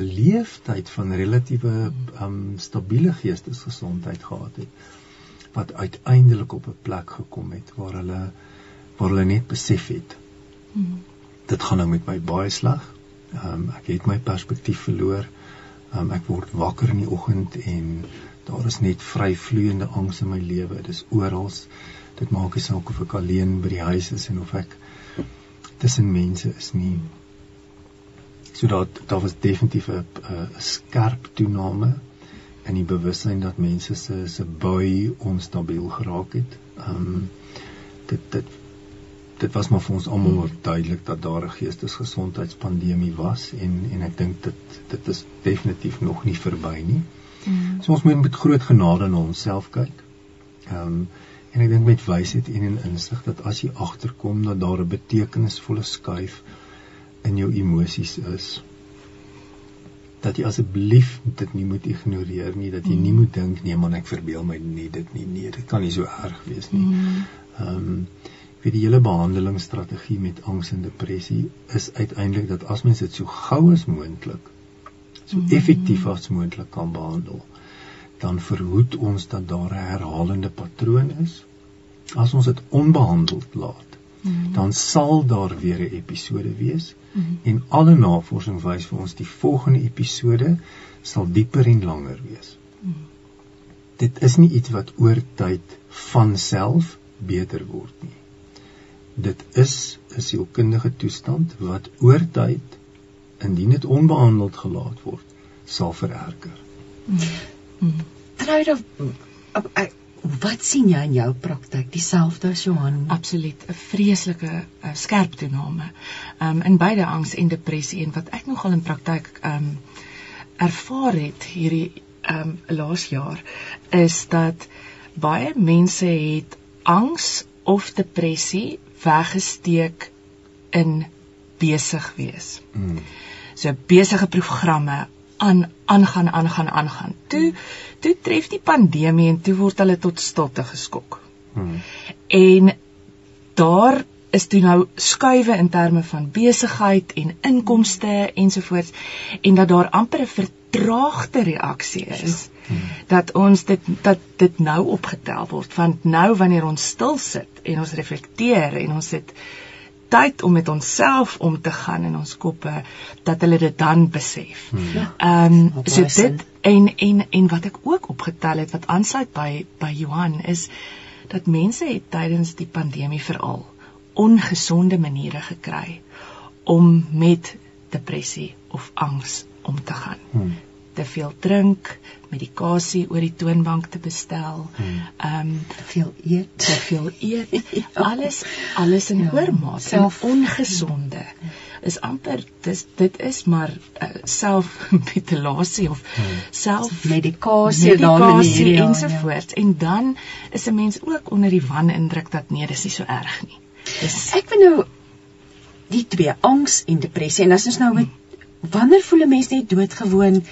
'n leeftyd van relatiewe ehm um, stabiele geestesgesondheid gehad het wat uiteindelik op 'n plek gekom het waar hulle waar hulle net besef het. Hmm. Dit gaan nou met my baie sleg. Ehm um, ek het my perspektief verloor. Ehm um, ek word wakker in die oggend en daar is net vryvloeiende angs in my lewe. Dit is oral. Dit maak nie saak of ek alleen by die huis is en of ek tussen mense is nie. So dat daar was definitief 'n skerp toename in die bewussyn dat mense se se bui onstabiel geraak het. Ehm um, dit dit dit was maar vir ons almal duidelik dat daar 'n geestesgesondheidspandemie was en en ek dink dit dit is definitief nog nie verby nie. Hmm. So ons moet met groot genade na onsself kyk. Ehm um, en ek dink met wysheid en in insig dat as jy agterkom dat daar 'n betekenisvolle skuif in jou emosies is, dat jy asseblief dit nie moet ignoreer nie dat jy mm. nie moet dink nee man ek verbeel my nie dit nie nee dit kan nie so erg wees nie. Mm. Ehm mm. um, vir die hele behandelingsstrategie met angs en depressie is uiteindelik dat as mens dit so gou as moontlik so mm. effektief as moontlik kan behandel dan verhoed ons dat daar 'n herhalende patroon is. As ons dit onbehandeld laat, mm. dan sal daar weer 'n episode wees -hmm. En alle navorsing wys vir ons die volgende episode sal dieper en langer wees. Mm -hmm. Dit is nie iets wat oor tyd van self beter word nie. Dit is 'n sielkundige toestand wat oor tyd indien dit onbehandeld gelaat word, sal vererger. -hmm. Of Wat sien jy in jou praktyk dieselfde as Johan? Absoluut, 'n vreeslike uh, skerp toename. Um in beide angs en depressie en wat ek nogal in praktyk um ervaar het hierdie um laas jaar is dat baie mense het angs of depressie weggesteek in besig wees. Mm. So besige programme aan aangaan aangaan aangaan. Toe toe tref die pandemie en toe word hulle tot stilte geskok. Hmm. En daar is toe nou skuwe in terme van besigheid en inkomste ensovoorts en dat daar amper 'n vertraagde reaksie is hmm. dat ons dit dat dit nou opgetel word want nou wanneer ons stil sit en ons reflekteer en ons sit tyd om met onsself om te gaan in ons koppe dat hulle dit dan besef. Hmm. Ja. Ehm um, so dit en en en wat ek ook opgetel het wat aansluit by by Johan is dat mense het tydens die pandemie veral ongesonde maniere gekry om met depressie of angs om te gaan. Hmm te veel drink, medikasie oor die toonbank te bestel, hmm. ehm um, te veel eet, te veel eet, ja. alles alles in ja. oormaat, self ongesonde. Is amper dis dit is maar uh, selfmutilasie of hmm. self medikasie medikasie ja, ensovoorts ja. en dan is 'n mens ook onder die wanindruk dat nee, dis nie so erg nie. Dis ek weet nou die twee angs en depressie en as ons nou met wanneer voel 'n mens net doodgewoon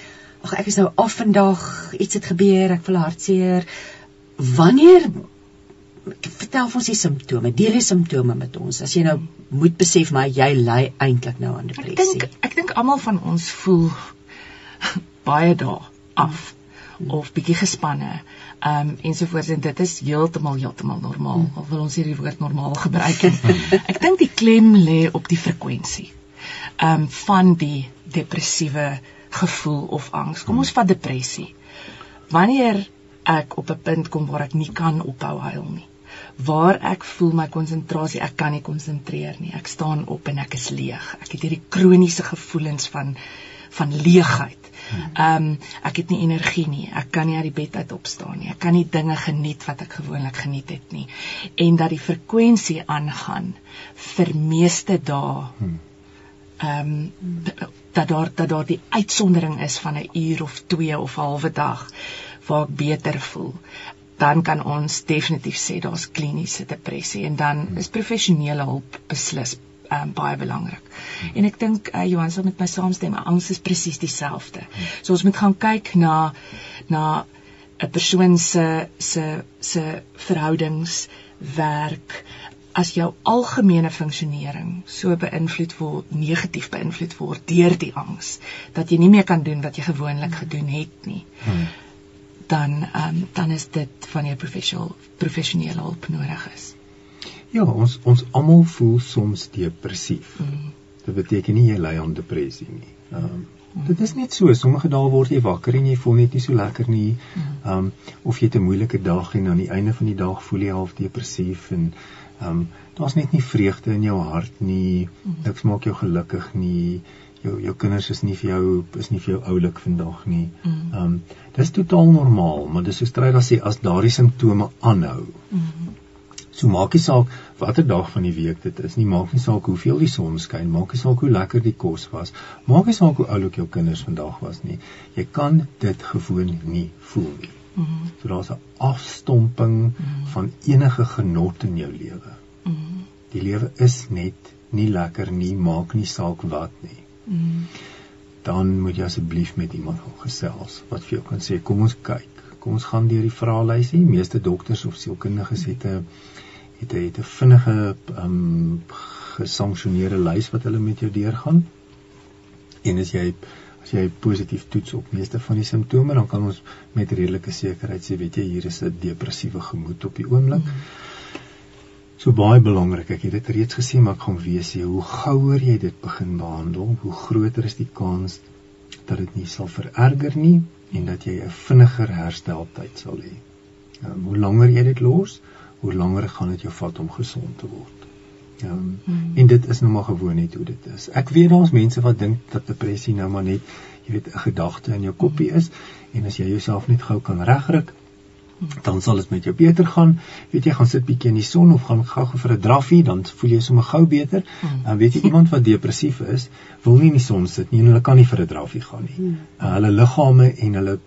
ag ek is nou af vandag, iets het gebeur, ek voel hartseer. Wanneer vertel ons die simptome, deel die simptome met ons. As jy nou moet besef maar jy ly eintlik nou aan depressie. Ek dink ek dink almal van ons voel baie dae af hmm. of bietjie gespanne. Ehm um, ensovoorts en dit is heeltemal heeltemal normaal. Hmm. Al wil ons hierdie woord normaal gebruik. ek dink die klem lê op die frekwensie. Ehm um, van die depressiewe gevoel of angs. Kom ons vat depressie. Wanneer ek op 'n punt kom waar ek nie kan ophou huil nie. waar ek voel my konsentrasie, ek kan nie konsentreer nie. Ek staan op en ek is leeg. Ek het hierdie kroniese gevoelens van van leegheid. Ehm um, ek het nie energie nie. Ek kan nie uit die bed uit opstaan nie. Ek kan nie dinge geniet wat ek gewoonlik geniet het nie. En dat die frekwensie aangaan vir meeste dae. Ehm um, dat daar dat daar die uitsondering is van 'n uur of 2 of 'n halwe dag waar ek beter voel dan kan ons definitief sê daar's kliniese depressie en dan is professionele hulp beslis um, baie belangrik. En ek dink uh, Johan sal met my saamstem, angs is presies dieselfde. So ons moet gaan kyk na na 'n persoon se se se verhoudings, werk as jou algemene funksionering so beïnvloed word negatief beïnvloed word deur die angs dat jy nie meer kan doen wat jy gewoonlik gedoen het nie. Hmm. Dan um, dan is dit van jou professionele hulp nodig is. Ja, ons ons almal voel soms depressief. Mm. Dit beteken nie jy ly aan depressie nie. Ehm um, dit is net so, sommige dae word jy wakker en jy voel net nie so lekker nie. Mm. Ehm um, of jy het 'n moeilike dag en aan die einde van die dag voel jy half depressief en ehm um, daar's net nie vreugde in jou hart nie. Mm. Niks maak jou gelukkig nie. Jou jou kinders is nie vir jou is nie vir jou oulik vandag nie. Ehm um, dis totaal normaal, maar dis so stryd as jy as daardie simptome aanhou. Mm. So maak nie saak watter dag van die week dit is nie, maak nie saak hoeveel die son skyn, maak nie saak hoe lekker die kos was, maak nie saak hoe oulik jou kinders vandag was nie. Jy kan dit gewoon nie voel nie. Mm -hmm. So daar's 'n afstomping mm -hmm. van enige genot in jou lewe. Mm -hmm. Die lewe is net nie lekker nie, maak nie saak wat nie. Mm -hmm. Dan moet jy asseblief met iemand gesels wat vir jou kan sê kom ons kyk. Kom ons gaan deur die vraelysie. Meeste dokters of sielkundiges het 'n het 'n het 'n vinnige ehm um, gesanksioneerde lys wat hulle met jou deurgaan. En as jy as jy positief toets op meeste van die simptome, dan kan ons met redelike sekerheid sê, weet jy, hier is 'n depressiewe gemoed op die oomblik. Mm. So baie belangrik, ek het dit reeds gesê, maar ek gaan weer sê, hoe gouer jy dit begin behandel, hoe groter is die kans dat dit nie sal vererger nie en dat jy 'n vinniger hersteltyd sal hê. Um, hoe langer jy dit los, hoe langer gaan dit jou vat om gesond te word. Ja. Um, hmm. En dit is nou maar gewoon net hoe dit is. Ek weet daar's mense wat dink dat depressie nou maar net, jy weet, 'n gedagte in jou koppie is en as jy jouself net gou kan regryk, dan sal dit met jou beter gaan. Weet jy, gaan sit bietjie in die son of gaan gou vir 'n draffie, dan voel jy sommer gou beter. Dan weet jy iemand wat depressief is, wil nie in die son sit nie en hulle kan nie vir 'n draffie gaan nie. Hmm. Uh, hulle liggame en hulle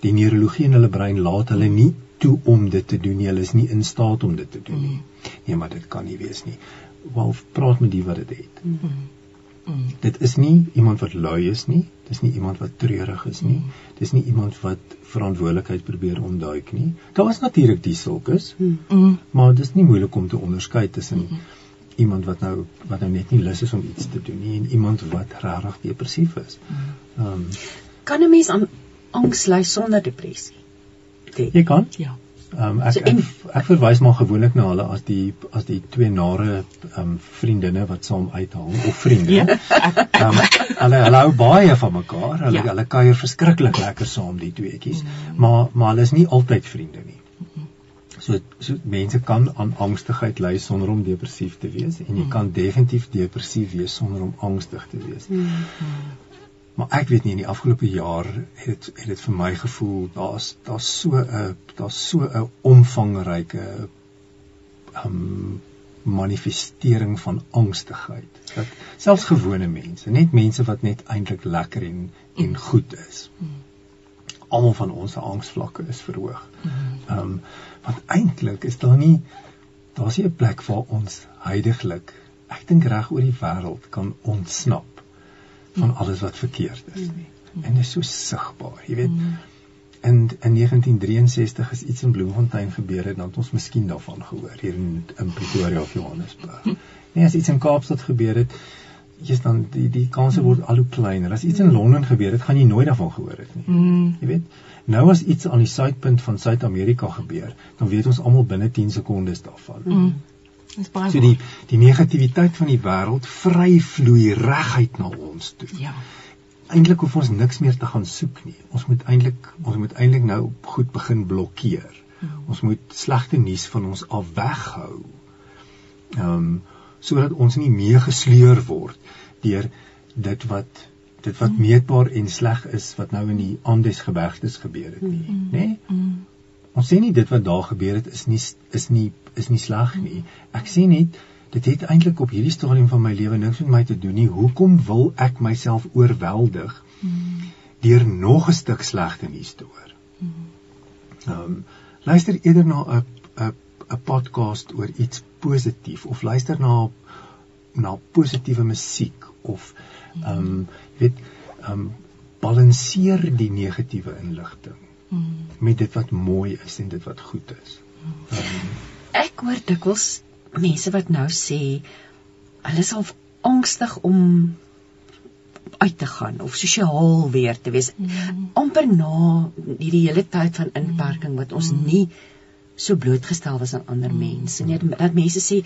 die neurologie in hulle brein laat hulle nie toe om dit te doen nie. Hulle is nie in staat om dit te doen nie. Mm. Nee, maar dit kan nie wees nie. Wel praat met die wat dit het. Mm. Mm. Dit is nie iemand wat lui is nie. Dis nie iemand wat treurig is nie. Mm. Dis nie iemand wat verantwoordelikheid probeer ontduik nie. Daar is natuurlik die sulkes. Mm. Maar dit is nie moeilik om te onderskei tussen mm. iemand wat nou wat nou net nie lus is om iets te doen nie en iemand wat regtig depressief is. Mm. Ehm um, kan 'n mens aan angs ly sonder depressie? Jy kan? Ja. Ehm um, ek, so, ek ek verwys maar gewoonlik na hulle as die as die twee nare ehm um, vriendinne wat saam uithang of vriende. Ja. Ehm um, hulle hulle hou baie van mekaar. Hulle ja. hulle kuier verskriklik lekker saam die tweeetjies. Mm. Maar maar hulle is nie altyd vriende nie. So so mense kan aan angstigheid ly sonder om depressief te wees en jy mm. kan definitief depressief wees sonder om angstig te wees. Mm. Maar ek weet nie in die afgelope jaar het het dit vir my gevoel daar's daar's so 'n daar's so 'n omvangryke um manifestering van angstigheid dat selfs gewone mense, net mense wat net eintlik lekker en en goed is. Almal van ons se angsvlakke is verhoog. Um want eintlik is daar nie daar's nie 'n plek waar ons heidaglik ek dink reg oor die wêreld kan ontsnap van alles wat verkeerd is nie. Mm. En dit is so sigbaar, jy weet. Mm. In in 1963 is iets in Bloemfontein gebeur het, dan het ons miskien daarvan gehoor hier in, in Pretoria of Johannesburg. Nee, as iets in Kaapstad gebeur het, jy's dan die die kanse word al hoe kleiner. As iets in Londen gebeur het, gaan jy nooit daarvan gehoor het nie. Mm. Jy weet. Nou as iets aan die suidpunt van Suid-Amerika gebeur, dan weet ons almal binne 10 sekondes daarvan. Mm. Dis baie so die die negativiteit van die wêreld vry vloei reguit na ons toe. Ja. Eintlik hoef ons niks meer te gaan soek nie. Ons moet eintlik ons moet eintlik nou goed begin blokkeer. Ons moet slegte nuus van ons af weghou. Ehm um, sodat ons nie meegesleur word deur dit wat dit wat meetbaar en sleg is wat nou in die Andes gebergtes gebeur het nie, nê? Nee? Ons sê nie dit wat daar gebeur het is nie is nie is nie sleg nie. Ek sê net dit het eintlik op hierdie stadium van my lewe niks met my te doen nie. Hoekom wil ek myself oorweldig deur nog 'n stuk slegte nuus te hoor? Ehm um, luister eerder na 'n 'n 'n podcast oor iets positief of luister na na positiewe musiek of ehm um, weet ehm um, balanseer die negatiewe inligting mm. met dit wat mooi is en dit wat goed is. Um, ek hoor dikwels mense wat nou sê hulle is al angstig om uit te gaan of sosiaal weer te wees. Mm. amper na hierdie hele tyd van inperking wat ons mm. nie so blootgestel was aan ander mense. Nee, dat mense sê,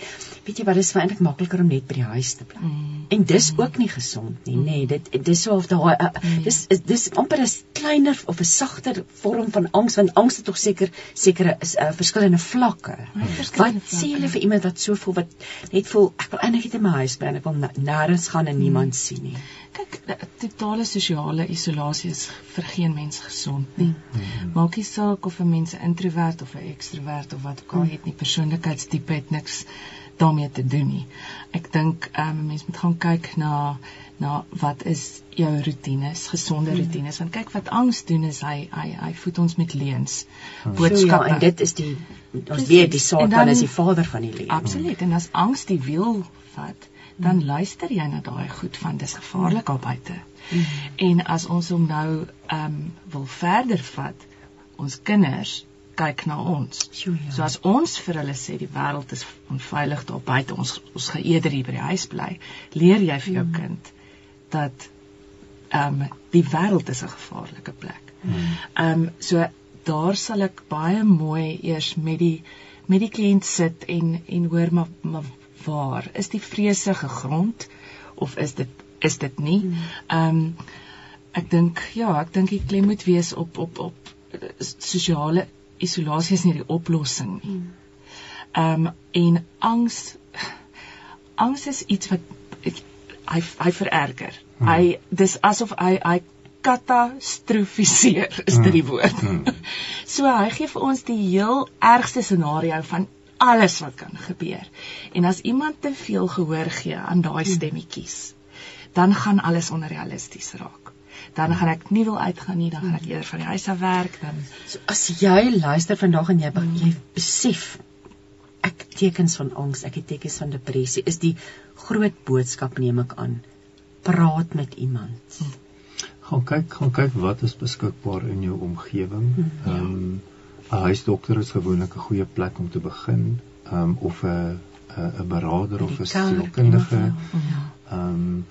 weet jy wat, dit is eintlik makliker om net by die huis te bly. Mm. En dis mm. ook nie gesond nie, nê. Nee, dit dis so of daai uh, mm. dis dis amper 'n kleiner of 'n sagter vorm van angs, want angs het tog seker sekere is uh, verskillende vlakke. Wat sê jy vir iemand wat so voel wat net voel ek wil eintlik net in my huis bly en ek wil nêrens gaan en niemand sien nie. Kyk, totale sosiale isolasie is vir geen mens gesond nie. Mm. Maak nie saak of 'n mens 'n introwert of 'n ekstrovert of wat ook al het nie, persoonlikheidstipe het niks daarmee te doen nie. Ek dink 'n um, mens moet gaan kyk na na wat is jou roetines, gesonde mm. roetines. Want kyk wat angs doen is hy hy hy voed ons met leuns. Mm. Boodskappe ja, en dit is die ons weet die Satan is die vader van die leuen. Absoluut. En as angs die wiel vat, dan mm. luister jy na daai goed van dis gevaarlik daar buite. Mm. En as ons hom nou ehm um, wil verder vat, ons kinders kyk na ons. Jo, ja. So as ons vir hulle sê die wêreld is onveilig daar buite, ons ons gaan eerder hier by die huis bly, leer jy vir jou mm. kind dat ehm um, die wêreld is 'n gevaarlike plek. Mm. Ehm mm. um, so daar sal ek baie mooi eers met die met die kliënt sit en en hoor maar maar waar is die vrese gegrond of is dit is dit nie hmm. ehm um, ek dink ja ek dink die klem moet wees op op op sosiale isolasie is nie die oplossing nie hmm. ehm um, en angs angs is iets wat hy hy vererger hmm. hy dis asof hy hy katastrofiseer is dit die woord. Hmm. so hy gee vir ons die heel ergste scenario van alles wat kan gebeur. En as iemand te veel gehoor gee aan daai stemmetjies, dan gaan alles onrealisties raak. Dan gaan ek nie wil uitgaan nie, dan gaan ek eerder van die huis af werk dan. So as jy luister vandag en jy jy besef ek tekens van angs, ek het tekens van depressie, is die groot boodskap neem ek aan. Praat met iemand. Gaan kyk, gaan kyk wat is beskikbaar in jou omgewing. Hm, ja. Ehm um, 'n huisdokter is gewoonlik 'n goeie plek om te begin, ehm um, of 'n 'n berader of 'n sielkundige. Ja. Ehm um,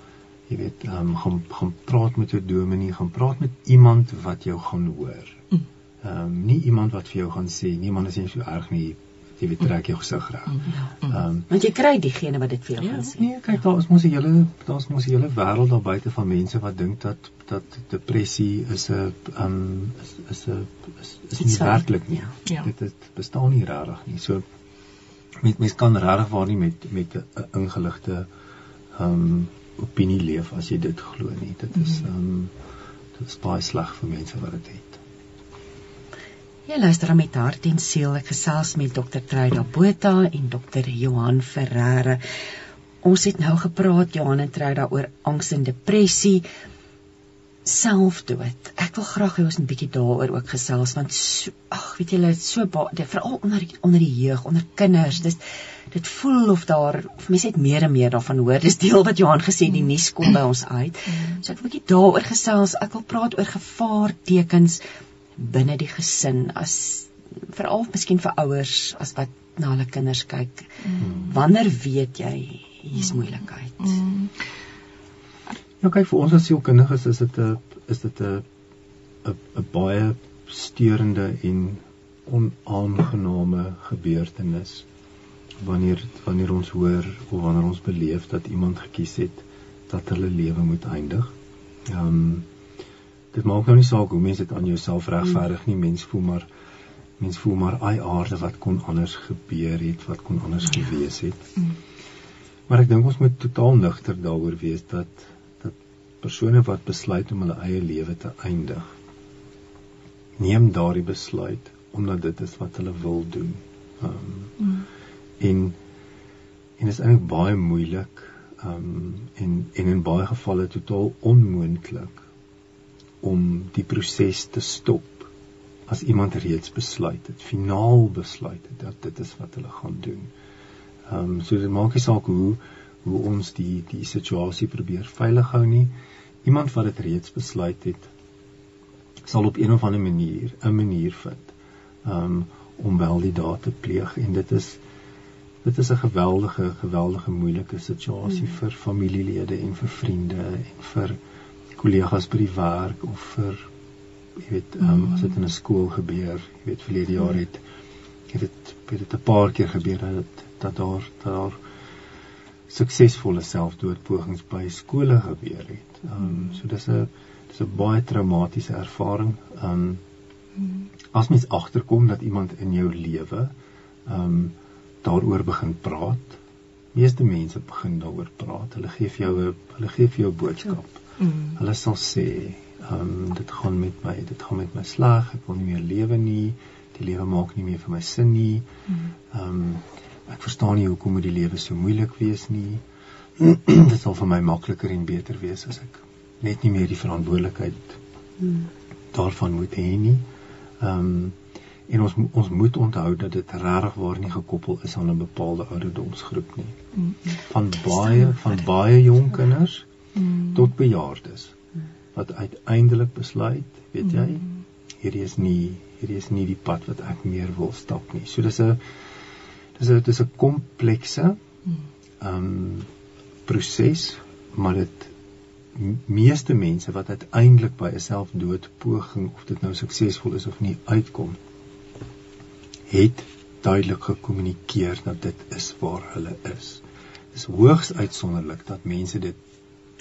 jy weet, ehm um, gaan gaan praat met 'n dominee, gaan praat met iemand wat jou gaan hoor. Mm. Ehm um, nie iemand wat vir jou gaan sê niemand is nie so erg nie jy weet trek jou gesig reg. Mm, ja. Ehm um, want jy kry diegene wat dit vir jou ja, gaan sê. Nee, kyk daar is mos 'n hele daar's mos 'n hele wêreld daar buite van mense wat dink dat dat depressie is 'n ehm um, is is 'n is, is, is nie werklik nie. Ja. ja. Dit dit bestaan nie regtig nie. So met mense kan regtig waar nie met met 'n ingeligte ehm um, opinie leef as jy dit glo nie. Dit is mhm. ehm um, dit is baie sleg vir mense wat dit het. Jy luister aan met hart en siel. Ek gesels met Dr. Truida Botha en Dr. Johan Ferreira. Ons het nou gepraat Johan en Truida oor angs en depressie, selfdood. Ek wil graag hê ons moet 'n bietjie daaroor ook gesels want so, ag, weet julle, so baie veral onder onder die jeug, onder kinders. Dis dit voel of daar of mense het meer en meer daarvan hoor. Dis deel wat Johan gesê die nuus kom by ons uit. So ek wil 'n bietjie daaroor gesels. Ek wil praat oor gevaartekens binne die gesin as veral miskien vir ouers as wat na hulle kinders kyk. Wanneer weet jy hier's moeilikheid? Ja, kyk vir ons as sielkundiges is dit 'n is dit 'n 'n baie steurende en onaangename gebeurtenis wanneer wanneer ons hoor of wanneer ons beleef dat iemand gekies het dat hulle lewe moet eindig. Ehm um, dit maak nou nie saak hoe mense dit aan jouself regverdig nie. Mens voel maar mens voel maar ai aarde wat kon anders gebeur het, wat kon anders gewees het. Maar ek dink ons moet totaal nugter daaroor wees dat dat persone wat besluit om hulle eie lewe te eindig, neem daardie besluit omdat dit is wat hulle wil doen. Ehm um, en en is eintlik baie moeilik ehm um, en en in baie gevalle totaal onmoontlik om die proses te stop as iemand reeds besluit het, finaal besluit het dat dit is wat hulle gaan doen. Ehm um, so dit maak nie saak hoe hoe ons die die situasie probeer veilig hou nie. Iemand wat dit reeds besluit het sal op een of ander manier 'n manier vind um, om wel die daad te pleeg en dit is dit is 'n geweldige geweldige moeilike situasie mm. vir familielede en vir vriende en vir kollegas by die werk of vir jy weet um, as dit in 'n skool gebeur jy weet verlede jaar het jy weet dit 'n paar keer gebeur dat dat daar dat daar suksesvolle selfdoodpogings by skole gebeur het. Ehm um, so dis 'n dis 'n baie traumatiese ervaring. Ehm um, as mens agterkom dat iemand in jou lewe ehm um, daaroor begin praat, meeste mense begin daaroor praat. Hulle gee vir jou 'n hulle gee vir jou boodskap. Mm. Hulle sal sê, ehm um, dit gaan met my, dit gaan met my sleg, ek wil nie meer lewe nie. Die lewe maak nie meer vir my sin nie. Mm. Ehm um, ek verstaan nie hoekom moet die lewe so moeilik wees nie. dit sal vir my makliker en beter wees as ek net nie meer die verantwoordelikheid mm. daarvan moet hê nie. Ehm um, en ons ons moet onthou dat dit regtig waar nie gekoppel is aan 'n bepaalde ouderdomsgroep nie. Van baie van baie jong kinders tot bejaardes wat uiteindelik besluit, weet jy, hierdie is nie hierdie is nie die pad wat ek meer wil stap nie. So dis 'n dis 'n dis 'n komplekse ehm um, proses, maar dit meeste mense wat uiteindelik by 'n selfdoodpoging of dit nou suksesvol is of nie uitkom het duidelik gekommunikeer dat dit is waar hulle is. Dit is hoogs uitsonderlik dat mense dit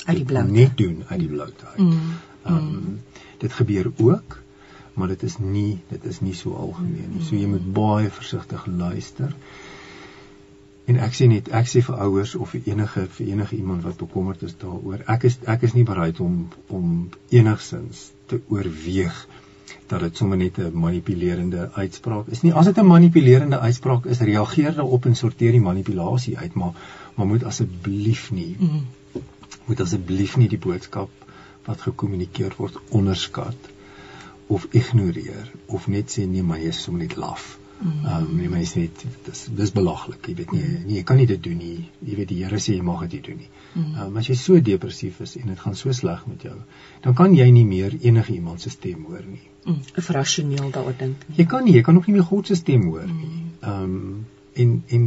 uit die blou net doen uit die blou uit. Mm, ehm mm. um, dit gebeur ook, maar dit is nie dit is nie so algemeen nie. So jy moet baie versigtig luister. En ek sê net ek sê vir ouers of vir enige vir enige iemand wat bekommerd is daaroor, ek is ek is nie bereid om om enigsins te oorweeg dat dit sommer net 'n manipulerende uitspraak is nie. As dit 'n manipulerende uitspraak is, reageer daarop en sorteer die manipulasie uit, maar maar moet asseblief nie mm. moet asseblief nie die boodskap wat gekommunikeer word onderskat of ignoreer of net sê nee, maar jy is sommer net laf. Mm. Ehm um, mense net dis dis belaglik, jy weet nie, nee, jy kan nie dit doen nie. Jy weet die Here sê jy mag dit nie doen nie. Mm. Ehm um, as jy so depressief is en dit gaan so sleg met jou, dan kan jy nie meer enige iemand se stem hoor nie. Mm. Rasioneel daaroor dink. Jy kan nie, jy kan ook nie meer God se stem hoor nie. Ehm um, en en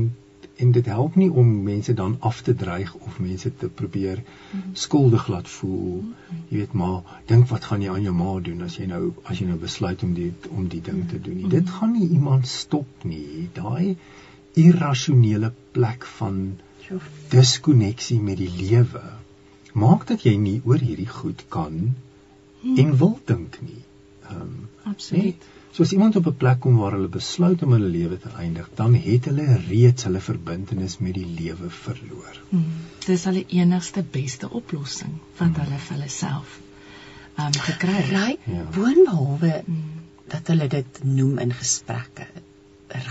en dit help nie om mense dan af te dreig of mense te probeer -hmm. skuldig laat voel. Jy weet maar, dink wat gaan jy aan jou ma doen as jy nou as jy nou besluit om die om die ding te doen nie. Dit gaan nie iemand stop nie. Daai irrasionele plek van diskonneksie met die lewe maak dat jy nie oor hierdie goed kan -hmm. en wil dink nie. Ehm um, Absoluut. Nee? So as iemand op 'n plek kom waar hulle besluit om hulle lewe te eindig, dan het hulle reeds hulle verbintenis met die lewe verloor. Hmm. Dis hulle enigste beste oplossing wat hmm. hulle vir hulle self ehm um, gekry het. Right? Ja. Boonbehalwe hmm. dat hulle dit noem in gesprekke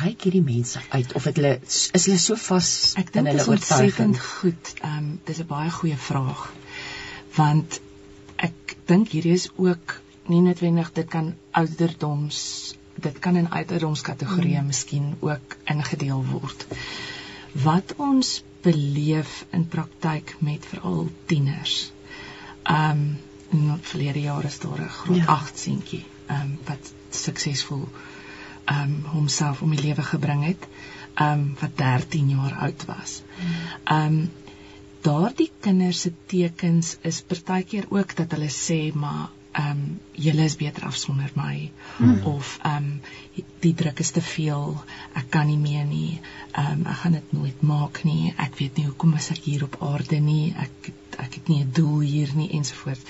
ryk hierdie mense uit of het hulle is hulle so vas in hulle oortuiging goed ehm um, dis 'n baie goeie vraag want ek dink hierdie is ook nie noodwendig dit kan ouderdoms dit kan in ouderdomskategorieë mm. miskien ook ingedeel word. Wat ons beleef in praktyk met veral tieners. Um in die verlede jare is daar 'n groot ja. 8 seentjie um wat suksesvol um homself om die lewe gebring het um wat 13 jaar oud was. Um daardie kinders se tekens is partykeer ook dat hulle sê maar ehm um, julle is beter af sonder my. Hmm. of ehm um, die druk is te veel. Ek kan nie meer nie. Ehm um, ek gaan dit nooit maak nie. Ek weet nie hoekom is ek hier op aarde nie. Ek ek het nie 'n doel hier nie ensovoorts.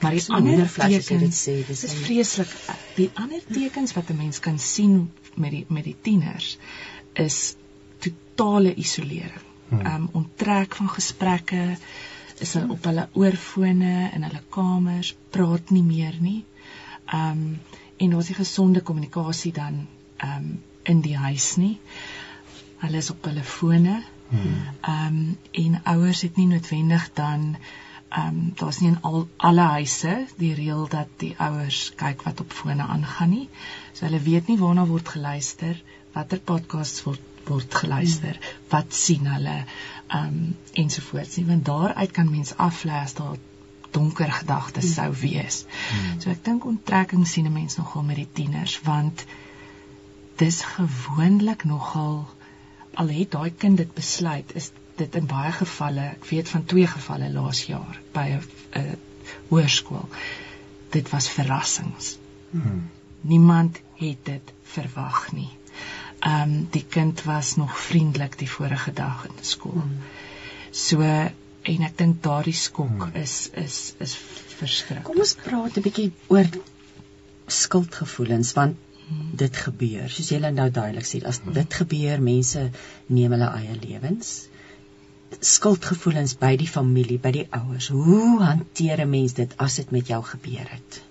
Maar die ander tekens dit sê dis is vreeslik. Die ander tekens wat 'n mens kan sien met die met die tieners is totale isolering. Hmm. ehm um, onttrek van gesprekke is hulle op hulle oorfone in hulle kamers, praat nie meer nie. Ehm um, en daar's nie gesonde kommunikasie dan ehm um, in die huis nie. Hulle is op hulle fone. Hmm. Ehm um, en ouers het nie noodwendig dan ehm um, daar's nie in al alle huise die reël dat die ouers kyk wat op fone aangaan nie. So hulle weet nie waarna word geluister, watter podcasts word word geluister, wat sien hulle, ehm um, ensovoorts nie, want daaruit kan mens aflei as daar donker gedagtes sou wees. Hmm. So ek dink onttrekking sien 'n mens nogal met die tieners want dis gewoonlik nogal al het daai kind dit besluit is dit in baie gevalle ek weet van twee gevalle laas jaar by 'n hoërskool dit was verrassings. Hmm. Niemand het dit verwag nie ehm um, die kind was nog vriendelik die vorige dag in skool. Hmm. So en ek dink daardie skok hmm. is is is verskriklik. Kom ons praat 'n bietjie oor skuldgevoelens want hmm. dit gebeur. Soos jy nou duidelik sê, as hmm. dit gebeur, mense neem hulle eie lewens. Skuldgevoelens by die familie, by die ouers. Hoe hanteer 'n mens dit as dit met jou gebeur het?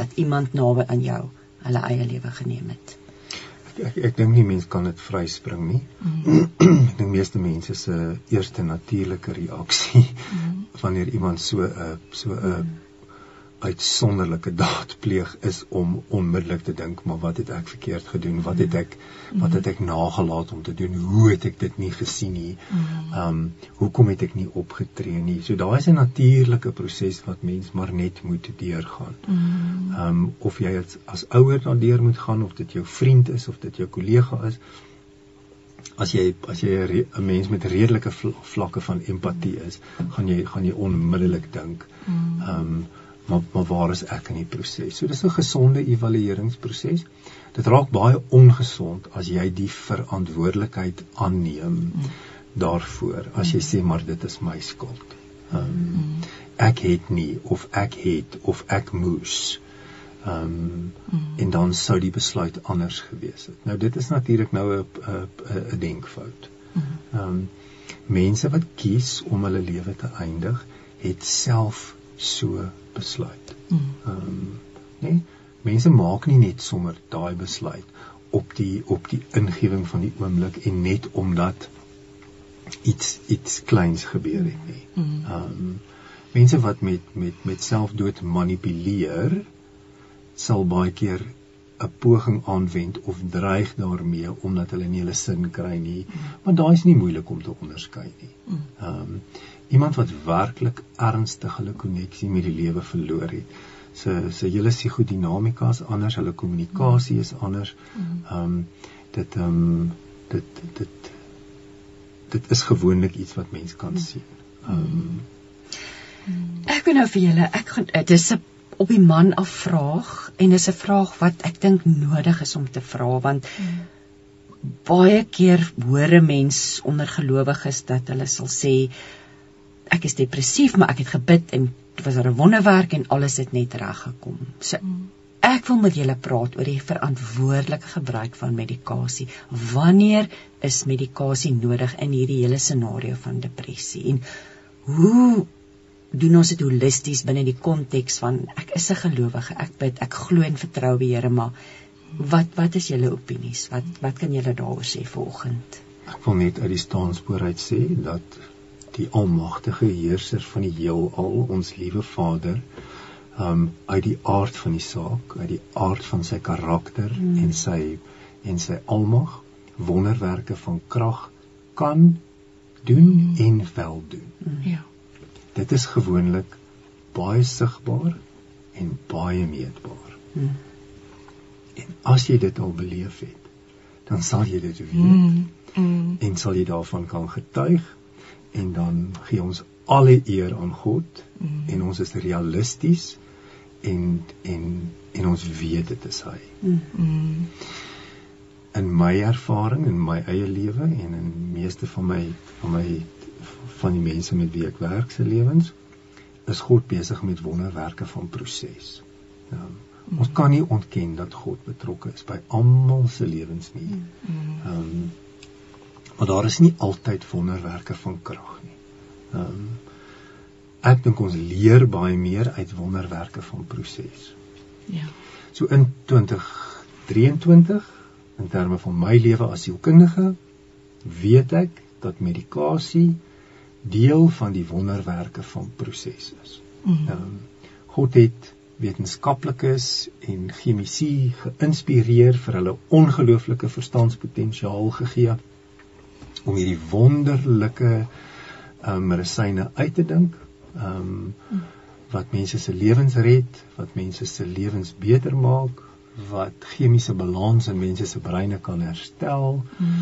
Dat iemand naby aan jou hulle eie lewe geneem het ek ek dink nie mense kan dit vryspring nie. Mm. ek dink meeste mense se eerste natuurlike reaksie mm. wanneer iemand so 'n so 'n mm uitsonderlike daad pleeg is om onmiddellik te dink maar wat het ek verkeerd gedoen? Wat het ek wat het ek nagelaat om te doen? Hoe het ek dit nie gesien nie? Ehm um, hoekom het ek nie opgetree nie? So daai is 'n natuurlike proses wat mens maar net moet deurgaan. Ehm um, of jy as, as ouer daardeur moet gaan of dit jou vriend is of dit jou kollega is as jy as jy 'n mens met redelike vlakke van empatie is gaan jy gaan jy onmiddellik dink. Ehm um, maar maar waar is ek in die proses? So dis 'n gesonde evalueringsproses. Dit raak baie ongesond as jy die verantwoordelikheid aanneem daarvoor as jy sê maar dit is my skuld. Um, ek het nie of ek het of ek moes. Ehm um, en dan sou die besluit anders gewees het. Nou dit is natuurlik nou 'n 'n denkfout. Ehm um, mense wat kies om hulle lewe te eindig, het self so besluit. Mm. Ehm um, nee, mense maak nie net sommer daai besluit op die op die ingewing van die oomblik en net omdat iets iets kleins gebeur het nie. Mm. Ehm um, mense wat met met met selfdood manipuleer sal baie keer 'n poging aanwend of dreig daarmee omdat hulle nie hulle sin kry nie. Want daai is nie moeilik om te onderskei nie. Ehm um, iemand wat werklik ernstig hulle koneksie met die lewe verloor het. Se se hele psigodinamika is anders, hulle kommunikasie is anders. Ehm um, dit ehm um, dit dit dit is gewoonlik iets wat mens kan sien. Ehm um, Ek wil nou vir julle, ek gaan dit is 'n op die man afvraag en dis 'n vraag wat ek dink nodig is om te vra want baie keer hoor 'n mens onder gelowiges dat hulle sal sê ek is depressief maar ek het gebid en dit was 'n wonderwerk en alles het net reg gekom. So hmm. ek wil met julle praat oor die verantwoordelike gebruik van medikasie. Wanneer is medikasie nodig in hierdie hele scenario van depressie en hoe doen ons dit holisties binne die konteks van ek is 'n gelowige, ek bid, ek glo en vertrou die Here, maar wat wat is julle opinies? Wat wat kan julle daaroor sê vanoggend? Ek wil net uit die staanspoor uit sê dat die almagtige heerser van die heelal, ons liewe Vader, um uit die aard van die saak, uit die aard van sy karakter hmm. en sy en sy almag wonderwerke van krag kan doen hmm. en wel doen. Hmm. Ja dit is gewoonlik baie sigbaar en baie meetbaar. Hmm. En as jy dit al beleef het, dan sal jy dit weet hmm. Hmm. en sal jy daarvan kan getuig en dan gee ons alle eer aan God hmm. en ons is realisties en en en ons weet dit is hy. Mm. In my ervaring in my eie lewe en in meeste van my van my van die mense met wie ek werk se lewens is God besig met wonderwerke van proses. Nou, ons kan nie ontken dat God betrokke is by almal se lewens nie. Ehm um, maar daar is nie altyd wonderwerke van krag nie. Ehm um, ek dink ons leer baie meer uit wonderwerke van proses. Ja. So in 2023 in terme van my lewe as sielkundige weet ek dat medikasie deel van die wonderwerke van proses is. Mm. Ehm um, God het wetenskaplikes en chemisi geïnspireer vir hulle ongelooflike verstandspotensiaal gegee om hierdie wonderlike ehm um, medisyne uit te dink. Ehm um, wat mense se lewens red, wat mense se lewens beter maak, wat chemiese balans in mense se breine kan herstel, Mm.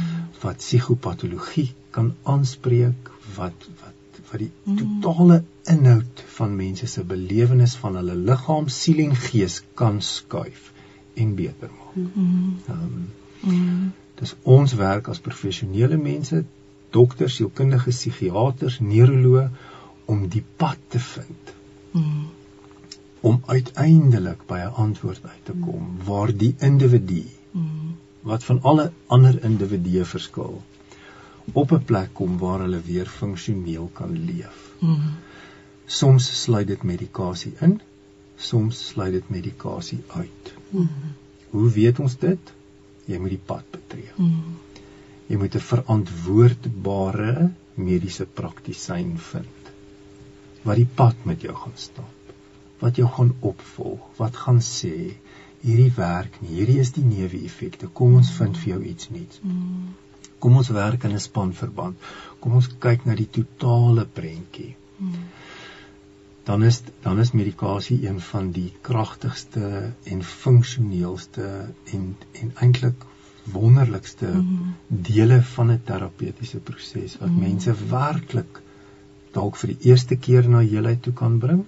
wat psigopatologie kan aanspreek, wat wat wat die Mm. totale inhoud van mense se belewenis van hulle liggaam, siel en gees kan skuif en beter maak. Mm. Ehm um, Mm. Dis ons werk as professionele mense, dokters, sielkundiges, psigiaters, neuroloë om die pad te vind Mm. om uiteindelik by 'n antwoord uit te kom waar die individu Mm. wat van alle ander individue verskil op 'n plek kom waar hulle weer funksioneel kan leef. Mm. Soms sluit dit medikasie in, soms sluit dit medikasie uit. Mm. Hoe weet ons dit? Jy moet die pad betree. Mm. Jy moet 'n verantwoordbare mediese praktisyn vind wat die pad met jou gaan stap. Wat jou gaan opvolg, wat gaan sê hierdie werk nie, hierdie is die neeweffekte. Kom ons vind vir jou iets nuuts. Mm. Kom ons werk in 'n spanverband. Kom ons kyk na die totale prentjie. Mm. Dan is dan is medikasie een van die kragtigste en funksioneelste en en eintlik wonderlikste Mhm. dele van 'n terapeutiese proses wat Mhm. mense werklik dalk vir die eerste keer na heelheid toe kan bring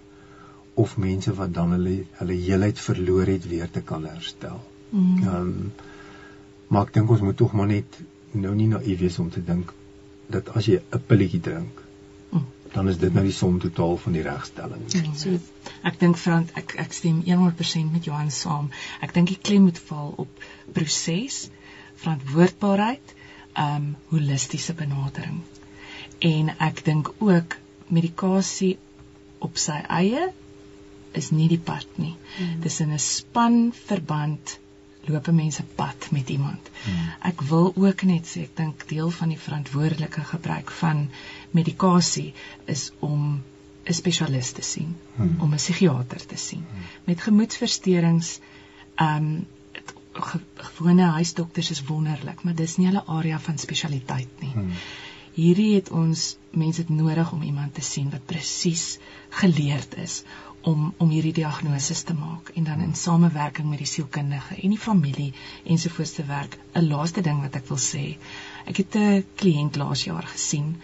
of mense wat dan hulle hulle heelheid verloor het weer te kan herstel. Mm. Ehm um, maar ek dink ons moet tog maar net nou nie naïef wees om te dink dat as jy 'n pilletjie drink, Mm. Dan is dit nou die som totaal van die regstelling. So ek dink Frans ek ek stem 100% met Johan saam. Ek dink die klem moet val op proses, verantwoordbaarheid, um, holistiese benadering. En ek dink ook medikasie op sy eie is nie die pad nie. Mm. Dis in 'n spanverband loop 'n mens 'n pad met iemand. Hmm. Ek wil ook net sê ek dink deel van die verantwoordelike gebruik van medikasie is om 'n spesialis te sien, Hmm. om 'n psigiater te sien. Met gemoedversteurings ehm um, ge, gewone huisdokters is wonderlik, maar dis nie hulle area van spesialiteit nie. Hmm. Hierdie het ons mense het nodig om iemand te sien wat presies geleerd is om om hierdie diagnose te maak en dan in samewerking met die sielkundige en die familie ensovoorts te werk. 'n Laaste ding wat ek wil sê. Ek het 'n kliënt laas jaar gesien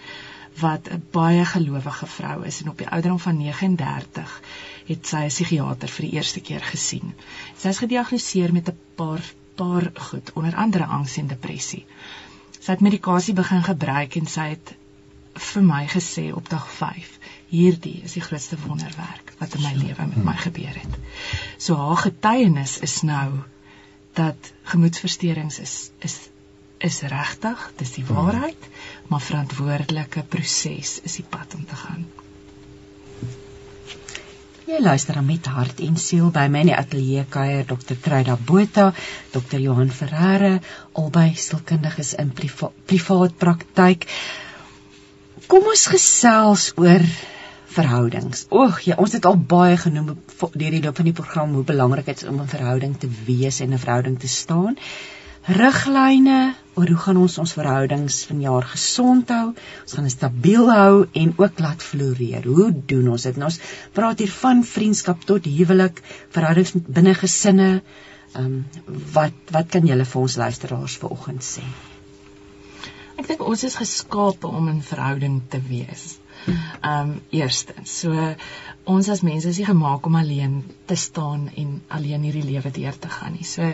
wat 'n baie gelowige vrou is en op die ouderdom van 39 het sy 'n psigiater vir die eerste keer gesien. Sy is gediagnoseer met 'n paar paar goed, onder andere angs en depressie. Sy het medikasie begin gebruik en sy het vir my gesê op dag 5 hierdie is die grootste wonderwerk wat in my lewe met my gebeur het. So haar getuienis is nou dat gemoedversteurings is is is regtig, dis die waarheid, maar verantwoordelike proses is die pad om te gaan. Jy luister dan met hart en siel by my in die ateljee kuier Dr. Truida Botha, Dr. Johan Ferreira, albei sielkundiges in priva privaat praktyk. Kom ons gesels oor verhoudings. Oeg, ja, ons het al baie genoem deur die loop van die program hoe belangrik dit is om 'n verhouding te wees en 'n verhouding te staan. Riglyne oor hoe gaan ons ons verhoudings vanjaar gesond hou, ons gaan dit stabiel hou en ook laat floreer. Hoe doen ons dit? Nou ons praat hier van vriendskap tot huwelik, verhoudings binne gesinne. Ehm um, wat wat kan julle vir ons luisteraars vanoggend sê? Ek dink ons is geskape om in verhouding te wees. Ehm um, eerstens. So ons as mense is nie gemaak om alleen te staan en alleen hierdie lewe deur te gaan nie. So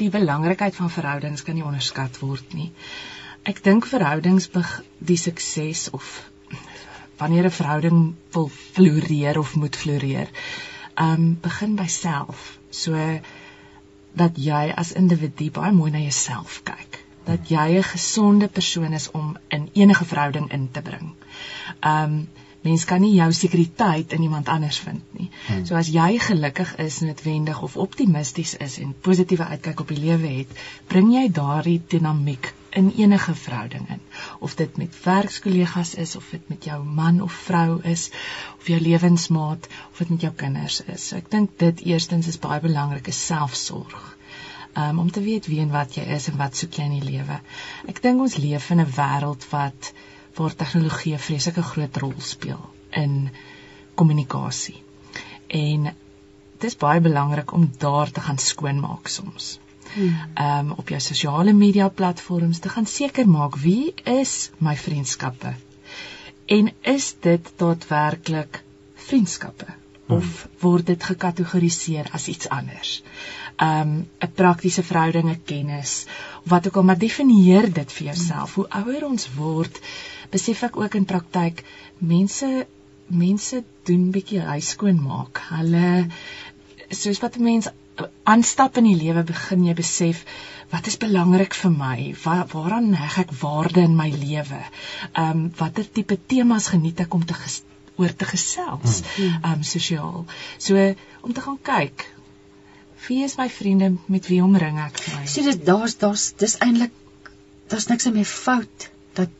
die belangrikheid van verhoudings kan nie onderskat word nie. Ek dink verhoudings die sukses of wanneer 'n verhouding wil floreer of moet floreer, ehm um, begin by self. So dat jy as individu baie mooi na jouself kyk dat jy 'n gesonde persoon is om in enige verhouding in te bring. Um mens kan nie jou sekuriteit in iemand anders vind nie. Hmm. So as jy gelukkig is, noodwendig of optimisties is en positiewe uitkyk op die lewe het, bring jy daardie dinamiek in enige verhouding in. Of dit met werkskollegas is of dit met jou man of vrou is of jou lewensmaat of dit met jou kinders is. So ek dink dit eerstens is baie belangrik is selfsorg um, om te weet wie en wat jy is en wat soek jy in die lewe. Ek dink ons leef in 'n wêreld wat waar tegnologie 'n vreeslike groot rol speel in kommunikasie. En dit is baie belangrik om daar te gaan skoonmaak soms. Hmm. Ehm um, op jou sosiale media platforms te gaan seker maak wie is my vriendskappe en is dit daadwerklik vriendskappe hmm. of word dit gekategoriseer as iets anders um 'n praktiese verhoudinge kennis wat ook al maar definieer dit vir jouself hoe ouer ons word besef ek ook in praktyk mense mense doen bietjie huiskoon maak. Hulle soos wat 'n mens aanstap in die lewe begin jy besef wat is belangrik vir my? Waar, waaraan heg ek waarde in my lewe? Um watter tipe temas geniet ek om te oor te gesels? Hmm. um sosiaal. So om te gaan kyk wie is my vriende met wie omring ek my? Sien dit daar's daar's dis eintlik daar's niks aan my fout dat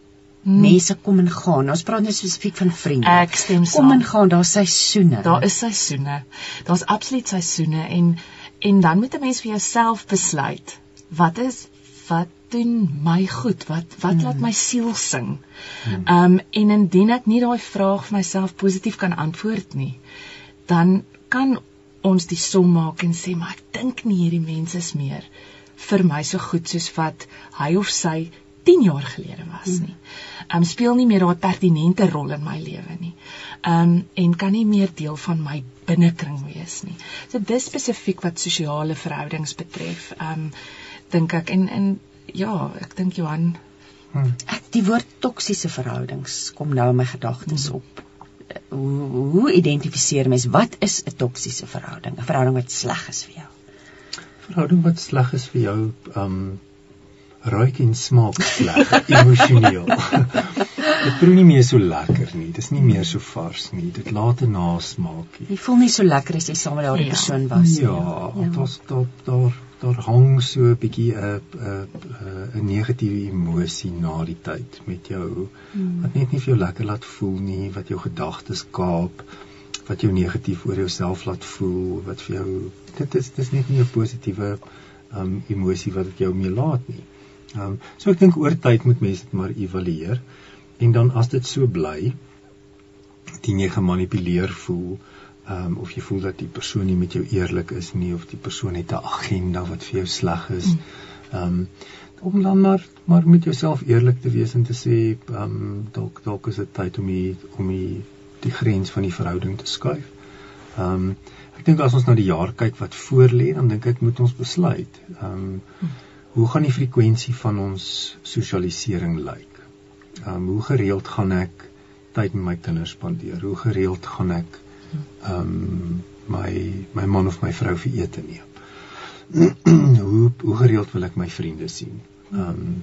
hmm. mense kom en gaan. Ons praat net spesifiek van vriende. Ek stem saam. Kom en gaan, daar's seisoene. Daar is seisoene. Daar's absoluut seisoene en en dan moet 'n mens vir jouself besluit wat is wat doen my goed? Wat wat hmm. laat my siel sing? Ehm um, en indien ek nie daai vraag vir myself positief kan antwoord nie, dan kan ons die som maak en sê maar ek dink nie hierdie mens is meer vir my so goed soos wat hy of sy 10 jaar gelede was nie. Ehm um, speel nie meer daai pertinente rol in my lewe nie. Ehm um, en kan nie meer deel van my binnekring wees nie. So dis spesifiek wat sosiale verhoudings betref. Ehm um, dink ek en en ja, ek dink Johan hmm. ek die woord toksiese verhoudings kom nou in my gedagtes hmm. op hoe hoe identifiseer mens wat is 'n toksiese verhouding? 'n Verhouding wat sleg is vir jou. Verhouding wat sleg is vir jou, um ruik en smaak sleg, emosioneel. Dit proe nie meer so lekker nie. Dit is nie meer so vars nie. Dit laat 'n nasmaak. Jy voel nie so lekker as jy saam met daardie ja. persoon was nie. Ja, ja. dit was daar daar daar hang so 'n bietjie 'n 'n 'n negatiewe emosie na die tyd met jou hmm. wat net nie vir jou lekker laat voel nie, wat jou gedagtes kaap, wat jou negatief oor jouself laat voel, wat vir jou dit is dis net nie 'n positiewe um emosie wat dit jou mee laat nie. Um so ek dink oor tyd moet mense dit maar evalueer en dan as dit so bly die nie gemanipuleer voel um, of jy voel dat die persoon nie met jou eerlik is nie of die persoon het 'n agenda wat vir jou sleg is. Ehm um, om dan maar maar met jouself eerlik te wees en te sê ehm um, dalk dalk is dit tyd om die om die die grens van die verhouding te skuif. Ehm um, ek dink as ons na die jaar kyk wat voor lê, dan dink ek moet ons besluit. Ehm um, hoe gaan die frekwensie van ons sosialisering lyk? Ehm um, hoe gereeld gaan ek tyd met my kinders spandeer? Hoe gereeld gaan ek ehm um, my my man of my vrou vir ete neem. hoe hoe gereeld wil ek my vriende sien? Ehm um,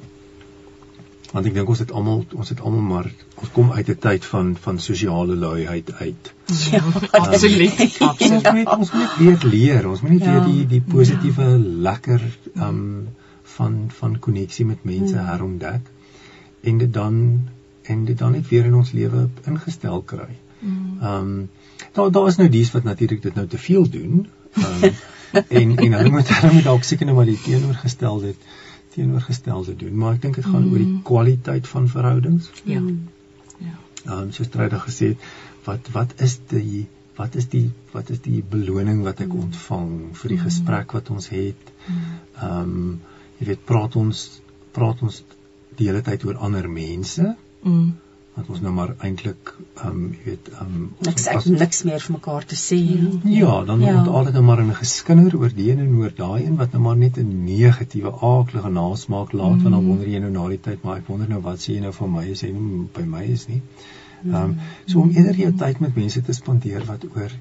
want ek dink ons het almal ons het almal maar ons kom uit 'n tyd van van sosiale luiheid uit. Ja, um, absoluut. Ons moet ons moet weer leer. Ons moet weer ja, die die positiewe ja. lekker ehm um, van van koneksie met mense hmm. herontdek en dit dan en dit dan net weer in ons lewe ingestel kry. Hmm. Ehm um, daar daar is nou dies wat natuurlik dit nou te veel doen. Um, en en hulle moet hulle moet dalk seker nou maar die teenoorgestelde teenoorgestelde doen, maar ek dink dit gaan mm. oor die mm. kwaliteit van verhoudings. Ja. Ja. Ehm um, soos Trydig gesê het, wat wat is die wat is die wat is die beloning wat ek ontvang vir die gesprek wat ons het? Ehm um, jy weet praat ons praat ons die hele tyd oor ander mense? Mm wat ons nou maar eintlik ehm um, jy weet ehm um, niks ek niks meer vir mekaar te sê nie. Ja, dan ja. word altyd nou maar in 'n geskinder oor die een en oor daai een wat nou maar net 'n negatiewe aaklige nasmaak laat mm. want dan wonder jy nou na die tyd maar ek wonder nou wat sê jy nou van my as jy nie by my is nie. Ehm um, so om eerder jou tyd met mense te spandeer wat oor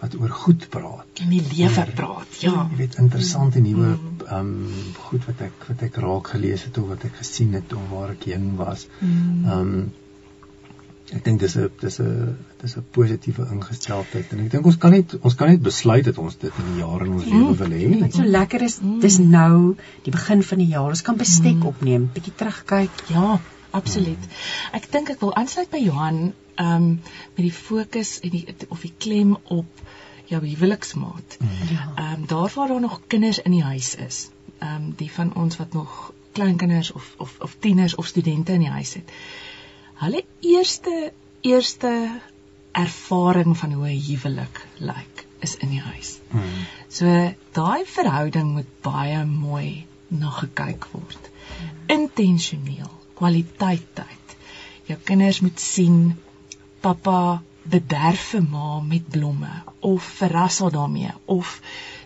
wat oor goed praat. In die lewe praat. Ja. Jy weet interessante nuwe ehm um, goed wat ek wat ek raak gelees het of wat ek gesien het of waar ek heen was. Mm. Ehm um, ek dink dis 'n dis 'n dis 'n positiewe ingesteldheid en ek dink ons kan net ons kan net besluit dat ons dit in die jare in ons mm. lewe wil hê. Dit so lekker is mm. dis nou die begin van die jaar. Ons kan bestek mm. opneem, bietjie terugkyk. Ja, absoluut. Mm. Ek dink ek wil aansluit by Johan ehm um, met die fokus en die of die klem op jou huweliksmaat. Mm. Ja. Ehm um, daar waar daar nog kinders in die huis is. Ehm um, die van ons wat nog kleinkinders of of of tieners of studente in die huis het hulle eerste eerste ervaring van hoe 'n huwelik lyk is in die huis. Hmm. So daai verhouding moet baie mooi na gekyk word. Hmm. Intentioneel, kwaliteit tyd. Jou kinders moet sien pappa bederf vir ma met blomme of verras haar daarmee of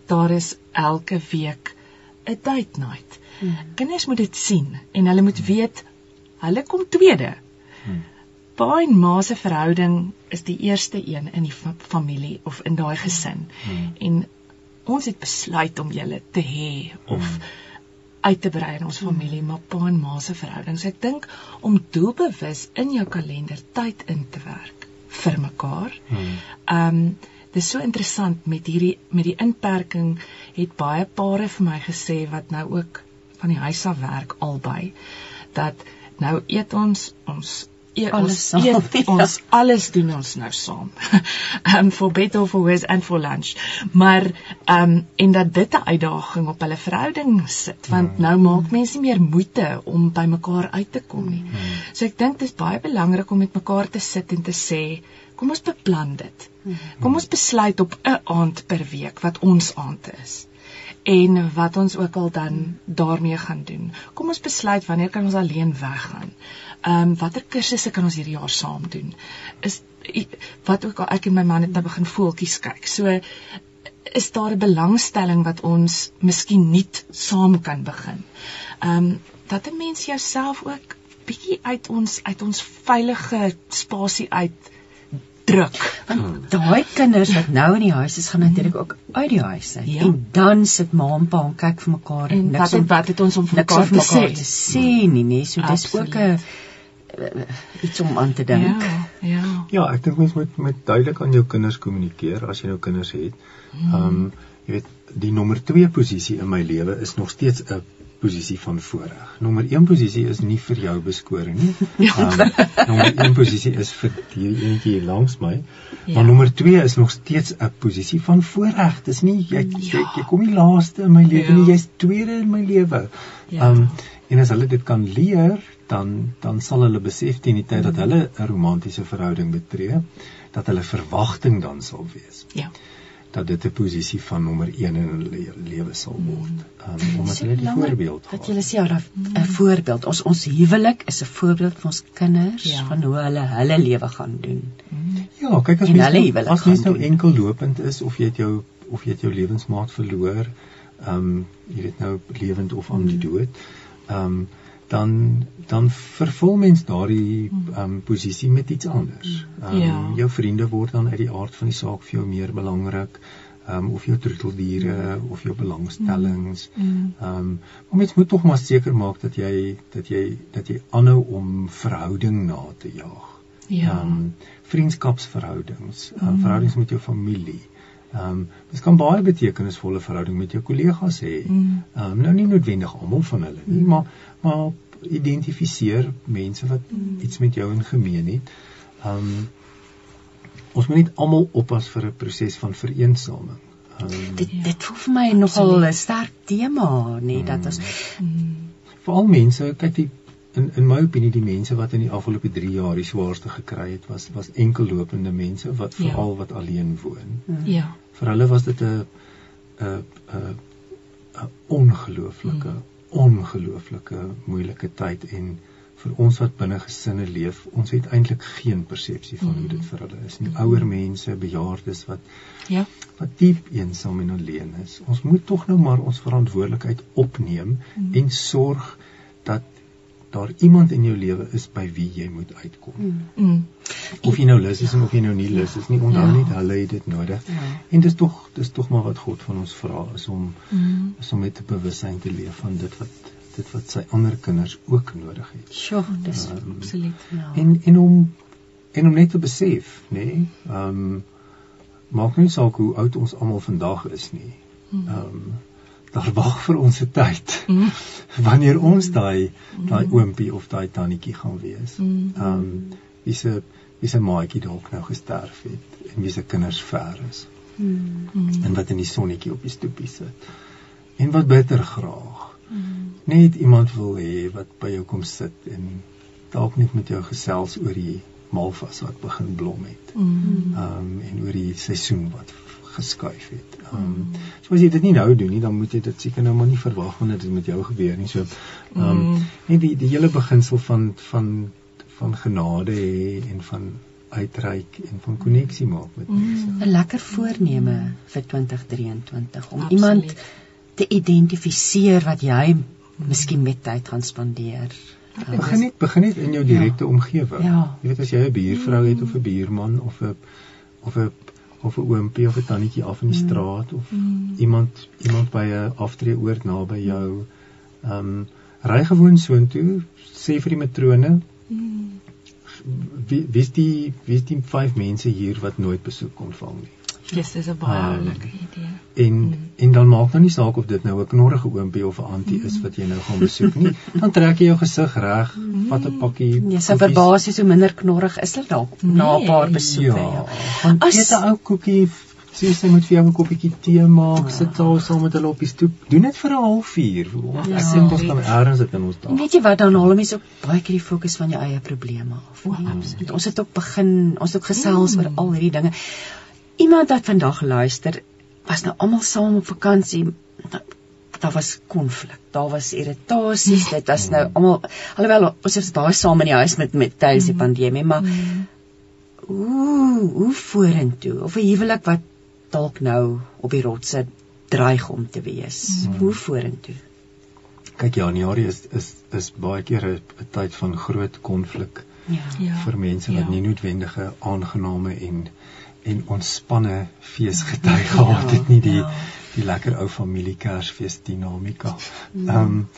daar is elke week 'n date night. Hmm. Kinders moet dit sien en hulle moet weet hulle kom tweede. Pa en ma se verhouding is die eerste een in die familie of in daai gesin. Hmm. En ons het besluit om julle te hê of hmm. Uit te brei in ons familie, maar pa en ma se verhouding. So ek dink om doelbewus in jou kalender tyd in te werk vir mekaar. Hmm. Ehm um, dis so interessant met hierdie met die inperking het baie pare vir my gesê wat nou ook van die huis af werk albei dat nou eet ons ons eet alles ons eet ja. ons alles doen ons nou saam. um for bed or for worse and for lunch. Maar um en dat dit 'n uitdaging op hulle verhouding sit want mm. nou maak mense nie meer moeite om by mekaar uit te kom nie. Mm. So ek dink dit is baie belangrik om met mekaar te sit en te sê Kom ons beplan dit. Mm. Kom ons besluit op 'n aand per week wat ons aand is en wat ons ook al dan daarmee gaan doen. Kom ons besluit wanneer kan ons alleen weggaan. Ehm um, watter kursusse kan ons hierdie jaar saam doen? Is wat ook al ek en my man het nou begin voeltjies kyk. So is daar 'n belangstelling wat ons miskien nie saam kan begin. Ehm um, dat 'n mens jouself ook bietjie uit ons uit ons veilige spasie uit druk. Want daai kinders wat nou in die huis is, gaan natuurlik ook uit die huis uit. Ja. En dan sit ma en pa en kyk vir mekaar en niks wat het, wat het ons om vir mekaar te sê, sê nie, nee, so dis ook 'n iets om aan te dink. Ja, ja. Ja, ek dink mens moet met duidelik aan jou kinders kommunikeer as jy nou kinders het. Hmm. Ehm um, jy weet die nommer 2 posisie in my lewe is nog steeds 'n posisie van voorreg. Nommer 1 posisie is nie vir jou beskoring nie. Ja. Um, nommer 1 posisie is vir hierdie eentjie hier langs my. Ja. Maar nommer 2 is nog steeds 'n posisie van voorreg. Dis nie jy, ja. jy jy kom nie laaste in my lewe ja. nie, jy's tweede in my lewe. Ja. Um en as hulle dit kan leer, dan dan sal hulle besef teen die tyd dat hulle 'n romantiese verhouding betree, dat hulle verwagting dan sal wees. Ja dat dit 'n posisie van nommer 1 in hulle lewe sal word. Um, omdat hulle die voorbeeld het. Wat jy sê, 'n voorbeeld. Ons ons huwelik is 'n voorbeeld vir ons kinders ja. van hoe hulle hulle lewe gaan doen. Ja, kyk as mens nou, as mens nou enkel lopend is of jy het jou of jy het jou lewensmaat verloor, ehm um, jy weet nou lewend of aan die dood. Ehm um, dan dan vervul mens daardie ehm um, posisie met iets anders. Ehm um, ja. jou vriende word dan uit die aard van die saak vir jou meer belangrik. Ehm um, of jou troeteldiere of jou belangstellings. Mm. Mm. Ehm um, maar mens moet tog maar seker maak dat jy dat jy dat jy aanhou om verhouding na te jaag. Ja. Ehm um, vriendskapsverhoudings, um, verhoudings met jou familie. Ehm um, dit kan baie betekenisvolle verhouding met jou kollegas hê. Mm. Ehm um, nou nie noodwendig almal van hulle nie, mm. maar maar identifiseer mense wat mm. iets met jou in gemeen het. Ehm um, ons moet nie almal oppas vir 'n proses van vereensaming. Um, dit dit voel vir my nogal 'n sterk tema, nê, nee, dat ons mm. veral mense, kyk die in in my opinie die mense wat in die afgelope 3 jaar die swaarste gekry het was was enkellopende mense wat ja. veral ja. wat alleen woon. Mm. Ja. Vir hulle was dit 'n 'n 'n 'n ongelooflike mm. ongelooflike moeilike tyd en vir ons wat binne gesinne leef, ons het eintlik geen persepsie van hoe dit vir hulle is nie. Ouer mense, bejaardes wat Ja. wat diep eensaam en alleen is. Ons moet tog nou maar ons verantwoordelikheid opneem en sorg dat daar iemand in jou lewe is by wie jy moet uitkom. Mm. Of jy nou lus is en of jy nou nie lus is nie, onthou Ja. net hulle het dit nodig. Ja. En dis tog dis tog maar wat God van ons vra is om Mm. is om met 'n bewussyn te leef van dit wat dit wat sy ander kinders ook nodig het. Sjoe, dis Ehm, Absoluut. ja. En en om en om net te besef, nê, nee, ehm um, maak nie saak hoe oud ons almal vandag is nie. Mm. Ehm um, daar wag vir ons 'n tyd Mm. wanneer ons daai daai oompie of daai tannetjie gaan wees. Mm. Ehm um, wie se wie se maatjie dalk nou gesterf het en wie se kinders ver is. Mm. en wat in die sonnetjie op die stoepie sit. En wat bitter graag Mm. net iemand wil hê wat by jou kom sit en dalk net met jou gesels oor die malvas wat begin blom het. Mm. Ehm um, en oor die seisoen wat geskuif het. Ehm um, so as jy dit nie nou doen nie, dan moet jy dit seker nou maar nie verwag wanneer dit met jou gebeur nie. So ehm um, Mm. net die die hele beginsel van van van genade hê en van uitreik en van koneksie maak met Mm. mense. 'n lekker voorneme vir 2023 om Absoluut. iemand te identifiseer wat jy miskien met tyd gaan spandeer. Uh, Begin net begin net in jou direkte omgewing. Ja. Jy weet as jy 'n buurvrou het of 'n buurman of 'n of 'n of 'n oompie of 'n tannetjie af in die straat of Mm. iemand iemand by 'n aftreeoord naby jou. Ehm um, ry gewoon soontoe, sê vir die matrone, Mm. wie wie's die wie's die vyf mense hier wat nooit besoek ontvang nie. Yes, dis 'n baie oulike idee. En Mm. en dan maak nou nie saak of dit nou 'n knorrige oompie of 'n antie is wat jy nou gaan besoek nie. Dan trek jy jou gesig reg, vat 'n pakkie. Jy koekies. verbaas hoe meer knorrig is hulle dalk na 'n paar besoeke. Ja, Ja. gaan As- eet 'n ou koekie, sê sy moet vir jou 'n koppietjie tee maak, Ja. sit daar saam met hulle op die stoep. Doen dit vir 'n halfuur. Ja. Ek dink ons kan ergens dit in ons dag. weet jy wat dan haal mense ook baie keer die fokus van jou eie probleme af. O, nie? absoluut. Ons het ook begin, ons het ook gesels Mm. oor al hierdie dinge. Iemand wat vandag luister, was nou almal saam op vakansie. Daar was konflik, daar was irritasies, dit was nou almal alhoewel ons is baie saam in die huis met met tydens die pandemie, maar Mm. Ooh, hoe vorentoe of 'n huwelik wat dalk nou op die rotse dreig om te wees. Mm. Hoe vorentoe? Kyk Januarie is is is baie keer 'n 'n tyd van groot konflik Ja. Ja. vir mense wat Ja. nie noodwendige aangename en en ontspanne feesgety gehad het nie die Ja. die lekker ou familie Kersfees dinamika. Mm. Ehm um,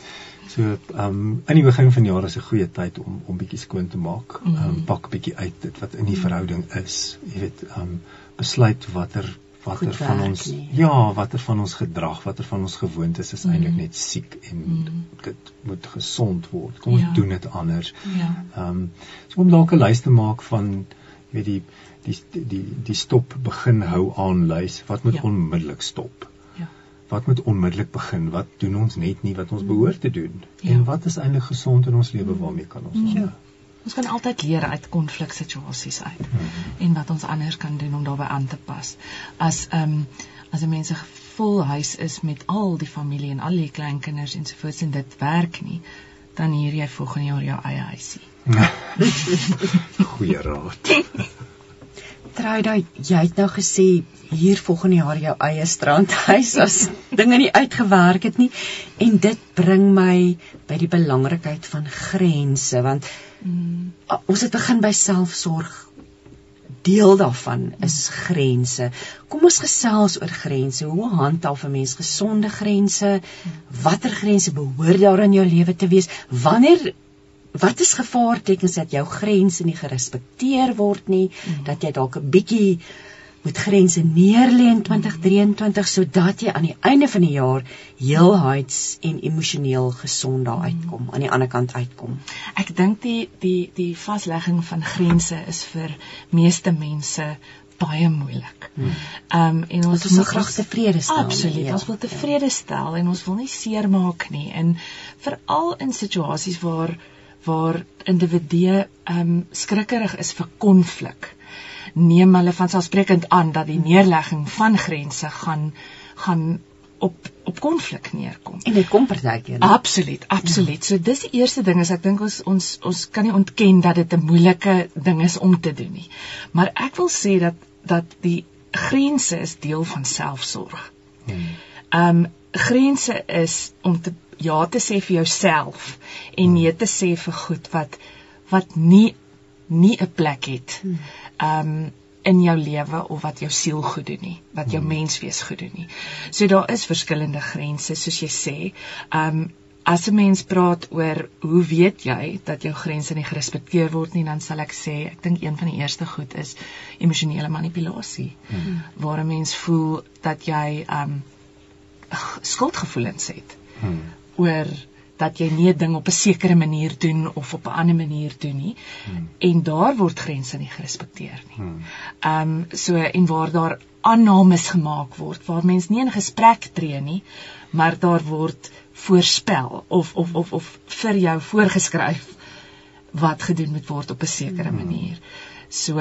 so ehm um, in die begin van die jaar is 'n goeie tyd om om bietjie skoon te maak. Mm. Ehm um, pak bietjie uit dit wat in die verhouding is. Jy weet ehm um, besluit watter watter van ons nie. ja, watter van ons gedrag, watter van ons gewoontes is Mm. eintlik net siek en Mm. dit moet gesond word. Kom ons Ja. doen dit anders. Ja. Ehm um, so om dalk 'n lys te maak van jy weet die die die die stop begin hou aan lys. Wat moet Ja. onmiddellik stop? Ja. Wat moet onmiddellik begin? Wat doen ons net nie wat ons behoort te doen? Ja. En wat is eintlik gesond in ons lewe waarmee kan ons Ja. aanhou? Ons kan altyd leer uit konfliksituasies uit Mhm. en wat ons anders kan doen om daarbey aan te pas. As ehm um, as 'n mens 'n vol huis is met al die familie en al die kleinkinders ensovoorts en dit werk nie, dan hier jy volgende jaar jou eie huisie. Goeie raad. Truida, jy het nou gesê hier volgende jaar jou eie strandhuis as dinge nie uitgewerk het nie en dit bring my by die belangrikheid van grense want Mm. a- ons het begin by selfsorg deel daarvan is grense. Kom ons gesels oor grense. Hoe handhaaf 'n mens gesonde grense? Watter grense behoort daar in jou lewe te wees? Wanneer wat is gevaartekens dat jou grense nie gerespekteer word nie, Mm. dat jy dalk 'n bietjie moet grense neerlê in 2023 sodat jy aan die einde van die jaar heelheids en emosioneel gesond daar uitkom, aan die ander kant uitkom. Ek dink die die die vaslegging van grense is vir meeste mense baie moeilik. Ehm um, en ons wil moet graag tevrede stel. Absoluut. ja. Ons wil tevrede stel en ons wil nie seermaak nie en veral in situasies waar waar individue um, skrikkerig is vir konflik neem hulle van selfsprekend aan dat die neerlegging van grense gaan gaan op op konflik neerkom. En dit kom partykeer. Absoluut, absoluut. Ja. So dis die eerste ding is ek dink ons ons ons kan nie ontken dat dit 'n moeilike ding is om te doen nie. Maar ek wil sê dat dat die grense is deel van selfsorg. Hmm. Ehm um, grense is om te ja te sê vir jouself en nee te sê vir goed wat wat nie nie 'n plek het. Ehm um, in jou lewe of wat jou siel goed doen nie, wat jou hmm. menswees goed doen nie. So daar is verskillende grense soos jy sê. Um as 'n mens praat oor hoe weet jy dat jou grense nie gerespekteer word nie, dan sal ek sê ek dink een van die eerste goed is emosionele manipulasie. Hmm. Waar 'n mens voel dat jy um skuldgevoelens het. Hmm. Oor dat jy nie 'n ding op 'n sekere manier doen of op 'n ander manier doen nie hmm. en daar word grense nie gerespekteer nie. Hmm. Ehm um, so en waar daar aannames gemaak word waar mens nie in gesprek tree nie, maar daar word voorspel of of of of vir jou voorgeskryf wat gedoen moet word op 'n sekere hmm. manier. So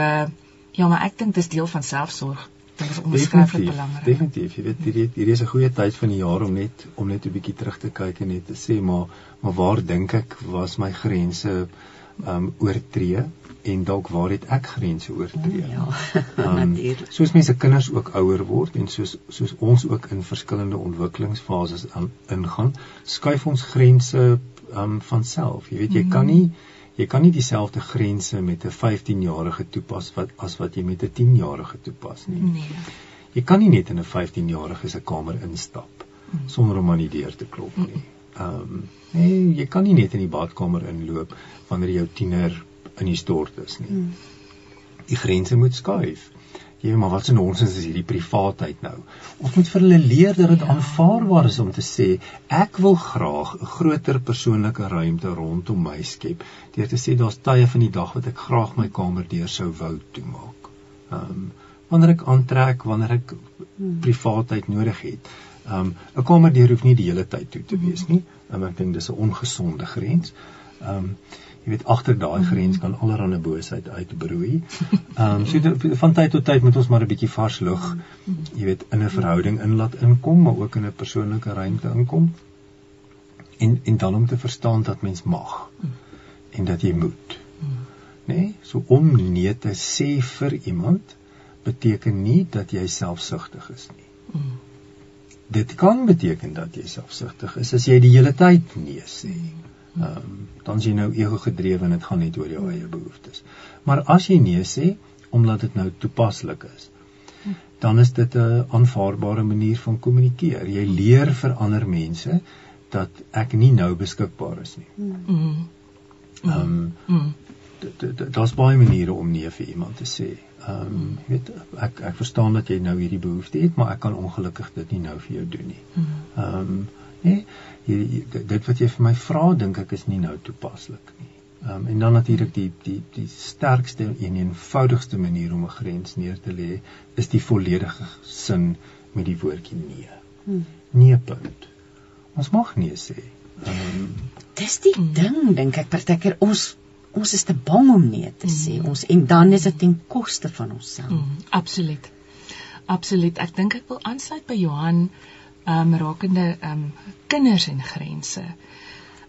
ja, maar ek dink dis deel van selfsorg Dit is onbeskryflik belangrik. Definitief, jy weet hierdie hierdie is 'n goeie tyd van die jaar om net om net 'n bietjie terug te kyk en net te sê maar maar waar dink ek was my grense um oortree en dalk waar het ek grense oortree? Ja, um, natuurlik. Soos mense kinders ook ouer word en soos soos ons ook in verskillende ontwikkelingsfases ingaan, skuif ons grense um van self. Jy weet jy kan nie mm jy kan nie dieselfde grense met 'n 15-jarige toepas wat as wat jy met 'n 10-jarige toepas nie. Nee. Jy kan nie net in 'n 15-jarige se kamer instap mm. sonder om aan die deur te klop nie. Ehm um, nee, jy kan nie net in die badkamer inloop wanneer jou tiener in die stort is nie. Mm. Die grense moet skuif. Jy weet maar wat se nonsens is hierdie privaatheid nou. Ons moet vir hulle leer dat dit ja. aanvaarbaar is om te sê ek wil graag 'n groter persoonlike ruimte rondom my skep. Deur te sê daar's tye van die dag wat ek graag my kamer deur sou wou toemaak. Ehm um, wanneer ek aantrek, wanneer ek hmm. privaatheid nodig het. Ehm um, 'n kamer deur hoef nie die hele tyd toe te wees nie. Um, ek dink dis 'n ongesonde grens. Ehm um, jy weet agter daai mhm. grens kan allerlei boosheid uitbroei. Ehm um, so de, van tyd tot tyd moet ons maar 'n bietjie vars lug, jy weet, in 'n verhouding inlaat inkom, maar ook in 'n persoonlike ruimte inkom. En en dan om te verstaan dat mens mag en dat jy moet. Nê? Nee? So om nee te sê vir iemand beteken nie dat jy selfsugtig is nie. Dit kan beteken dat jy selfsugtig is as jy die hele tyd nee sê. Ehm um, dan is jy nou ego gedrewe en dit gaan net oor jou eie behoeftes. Maar as jy nee sê omdat dit nou toepaslik is, dan is dit 'n aanvaarbare manier van kommunikeer. Jy leer vir ander mense dat ek nie nou beskikbaar is nie. Mm. Ehm um, daar's baie maniere om nee vir iemand te sê. Ehm um, jy weet ek ek verstaan dat jy nou hierdie behoefte het, maar ek kan ongelukkig dit nie nou vir jou doen nie. Ehm um, nee hierdie dit wat jy vir my vra dink ek is nie nou toepaslik nie. Ehm um, en dan natuurlik die die die sterkste en eenvoudigste manier om 'n grens neer te lê is die volledige sin met die woordjie nee. Hmm. Nee punt. Ons mag nee sê. Ehm um, dis die ding dink ek partykeer ons ons is te bang om nee te sê. Hmm. Ons en dan is dit ten koste van onsself. Hmm, absoluut. Absoluut. Ek dink ek wil aansluit by Johan um rakende um kinders en grense.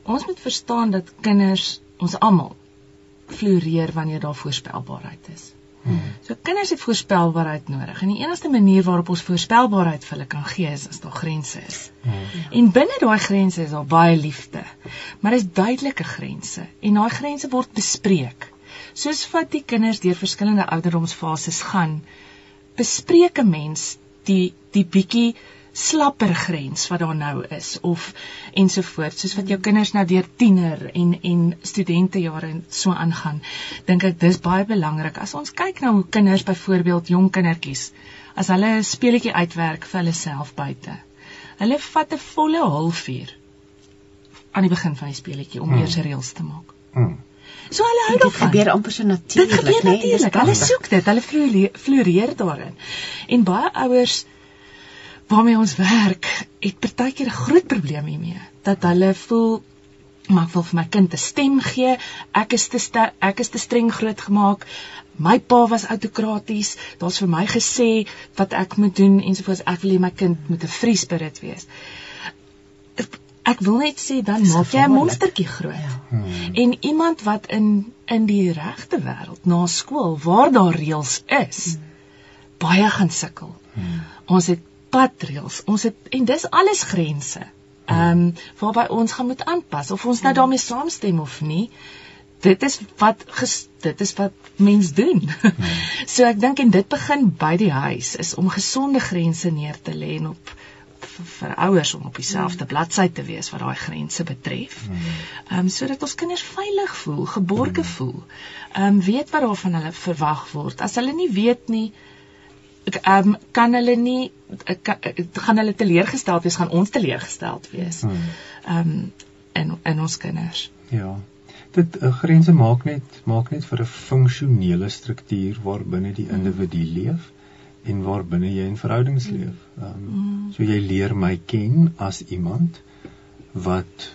Ons moet verstaan dat kinders ons almal floreer wanneer daar voorspelbaarheid is. Hmm. So kinders het voorspelbaarheid nodig en die enigste manier waarop ons voorspelbaarheid vir hulle kan gee is as daar grense is. Hmm. En binne daai grense is daar baie liefde. Maar dis duidelike grense en daai grense word bespreek. Soos wat die kinders deur verskillende ouderdomsfases gaan, bespreek 'n mens die die bietjie slapper grens wat daar nou is of ensovoorts soos wat jou kinders nou deur tiener en en studentejare so aangaan dink ek dis baie belangrik as ons kyk na hoe kinders byvoorbeeld jong kindertjies as hulle 'n speletjie uitwerk vir hulle self buite hulle vat 'n volle halfuur aan die begin van die speletjie om hmm. eers reëls te maak hmm. So hulle hou dit gebeur amper so natuurlik, né? Nee, hulle soek dit, hulle floreer daarin. En baie ouers waarmee ons werk, het partykeer 'n groot probleem hiermee dat hulle voel maar ek wil vir my kind 'n stem gee. Ek is te ster, ek is te streng grootgemaak. My pa was autokraties. Daar's vir my gesê wat ek moet doen ensovoorts. Ek wil hê my kind moet 'n free spirit wees. Ek, wil net sê dan maak jy 'n monstertjie groot. Ja. Hmm. En iemand wat in in die regte wêreld na skool waar daar reëls is, baie gaan sukkel. Hmm. Ons het padreëls, ons het en dis alles grense. Ehm um, waarby ons gaan moet aanpas of ons nou daarmee saamstem of nie. Dit is wat ges, dit is wat mens doen. so ek dink en dit begin by die huis is om gesonde grense neer te lê en op vir, ouers om op dieselfde bladsy te wees wat daai grense betref. Ehm um, sodat ons kinders veilig voel, geborge voel. Ehm um, weet wat daarvan hulle verwag word. As hulle nie weet nie, ehm um, kan hulle nie ek, kan, ek, gaan hulle teleurgesteld wees, gaan ons teleurgesteld wees. Hmm. Ehm um, in in ons kinders. Ja. Dit uh, grense maak net maak net vir 'n funksionele struktuur waarbinne die individu leef en waarbinne jy in verhoudings leef. Ehm um, so jy leer my ken as iemand wat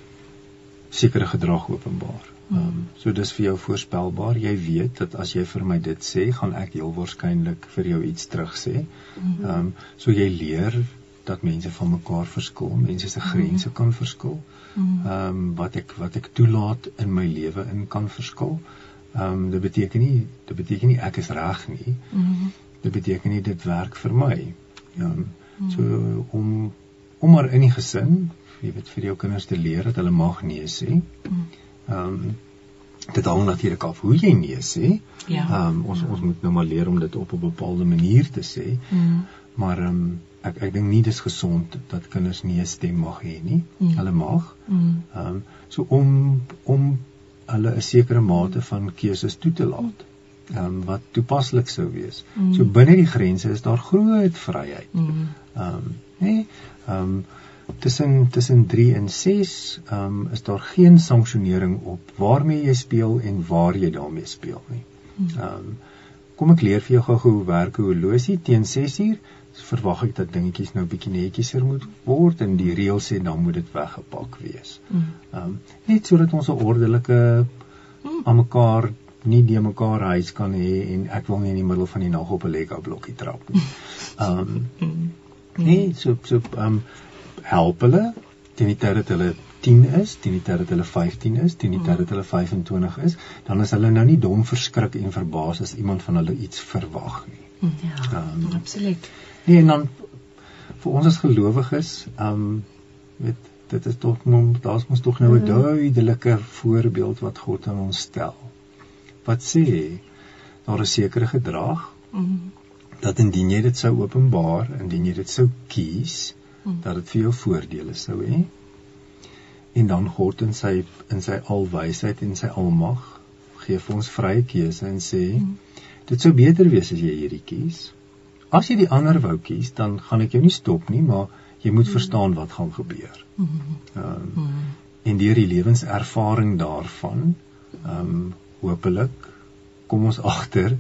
sekere gedrag openbaar. Ehm um, so dis vir jou voorspelbaar. Jy weet dat as jy vir my dit sê, gaan ek heel waarskynlik vir jou iets terug sê. Ehm um, so jy leer dat mense van mekaar verskil, mense se grense kan verskil. Ehm um, wat ek wat ek toelaat in my lewe in kan verskil. Ehm um, dit beteken nie dit beteken nie ek is reg nie. Dit beteken nie dit werk vir my. Ehm um, so om om maar in die gesin, jy weet vir jou kinders te leer dat hulle mag nee sê. Ehm um, dit hang natuurlik af hoe jy nee sê. Ja. Ehm um, ons ons moet nou maar leer om dit op 'n bepaalde manier te sê. Mhm. Maar ehm um, ek ek dink nie dis gesond dat kinders nie 'n stem mag hê nie. Mm. Hulle mag. Mhm. Ehm um, so om om hulle 'n sekere mate van keuses toe te laat. Ehm um, wat toepaslik sou wees. Mm. So binne die grense is daar groot vryheid. Mhm. Ehm um, nee, ehm um, tussen tussen 3 en 6 ehm um, is daar geen sanksionering op waarmee jy speel en waar jy daarmee speel nie. Ehm um, kom ek leer vir jou gou hoe werk 'n horlosie teen 6uur verwag ek dat dingetjies nou bietjie netjies moet word en die reël sê dan moet dit weggepak wees. Mhm. Ehm um, net sodat ons 'n ordelike aan mekaar nie die mekaar huis kan hê en ek wil nie in die middel van die nag op 'n Lego blokkie trap nie. Ehm um, nee, so so ehm um, help hulle teen die tyd dat hulle 10 is, teen die tyd dat hulle 15 is, teen die tyd dat hulle 25 is, dan is hulle nou nie dom verskrik en verbaas as iemand van hulle iets verwag nie. Ja. Um, Absoluut. Nee, en dan vir ons as gelowiges, ehm um, weet dit is tog mos daar's mos tog nou 'n duidelike voorbeeld wat God aan ons stel. Wat sê daar is sekere gedrag Mhm. dat indien jy dit sou openbaar, indien jy dit sou kies, Mm. Dat dit vir jou voordele sou hê. En dan God in sy in sy alwysheid en sy almag gee vir ons vrye keuse en sê Mm. dit sou beter wees as jy hierdie kies. As jy die ander wou kies, dan gaan ek jou nie stop nie, maar jy moet verstaan wat gaan gebeur. Mhm. Ehm Mhm. en deur die lewenservaring daarvan, ehm um, hopelik kom ons agter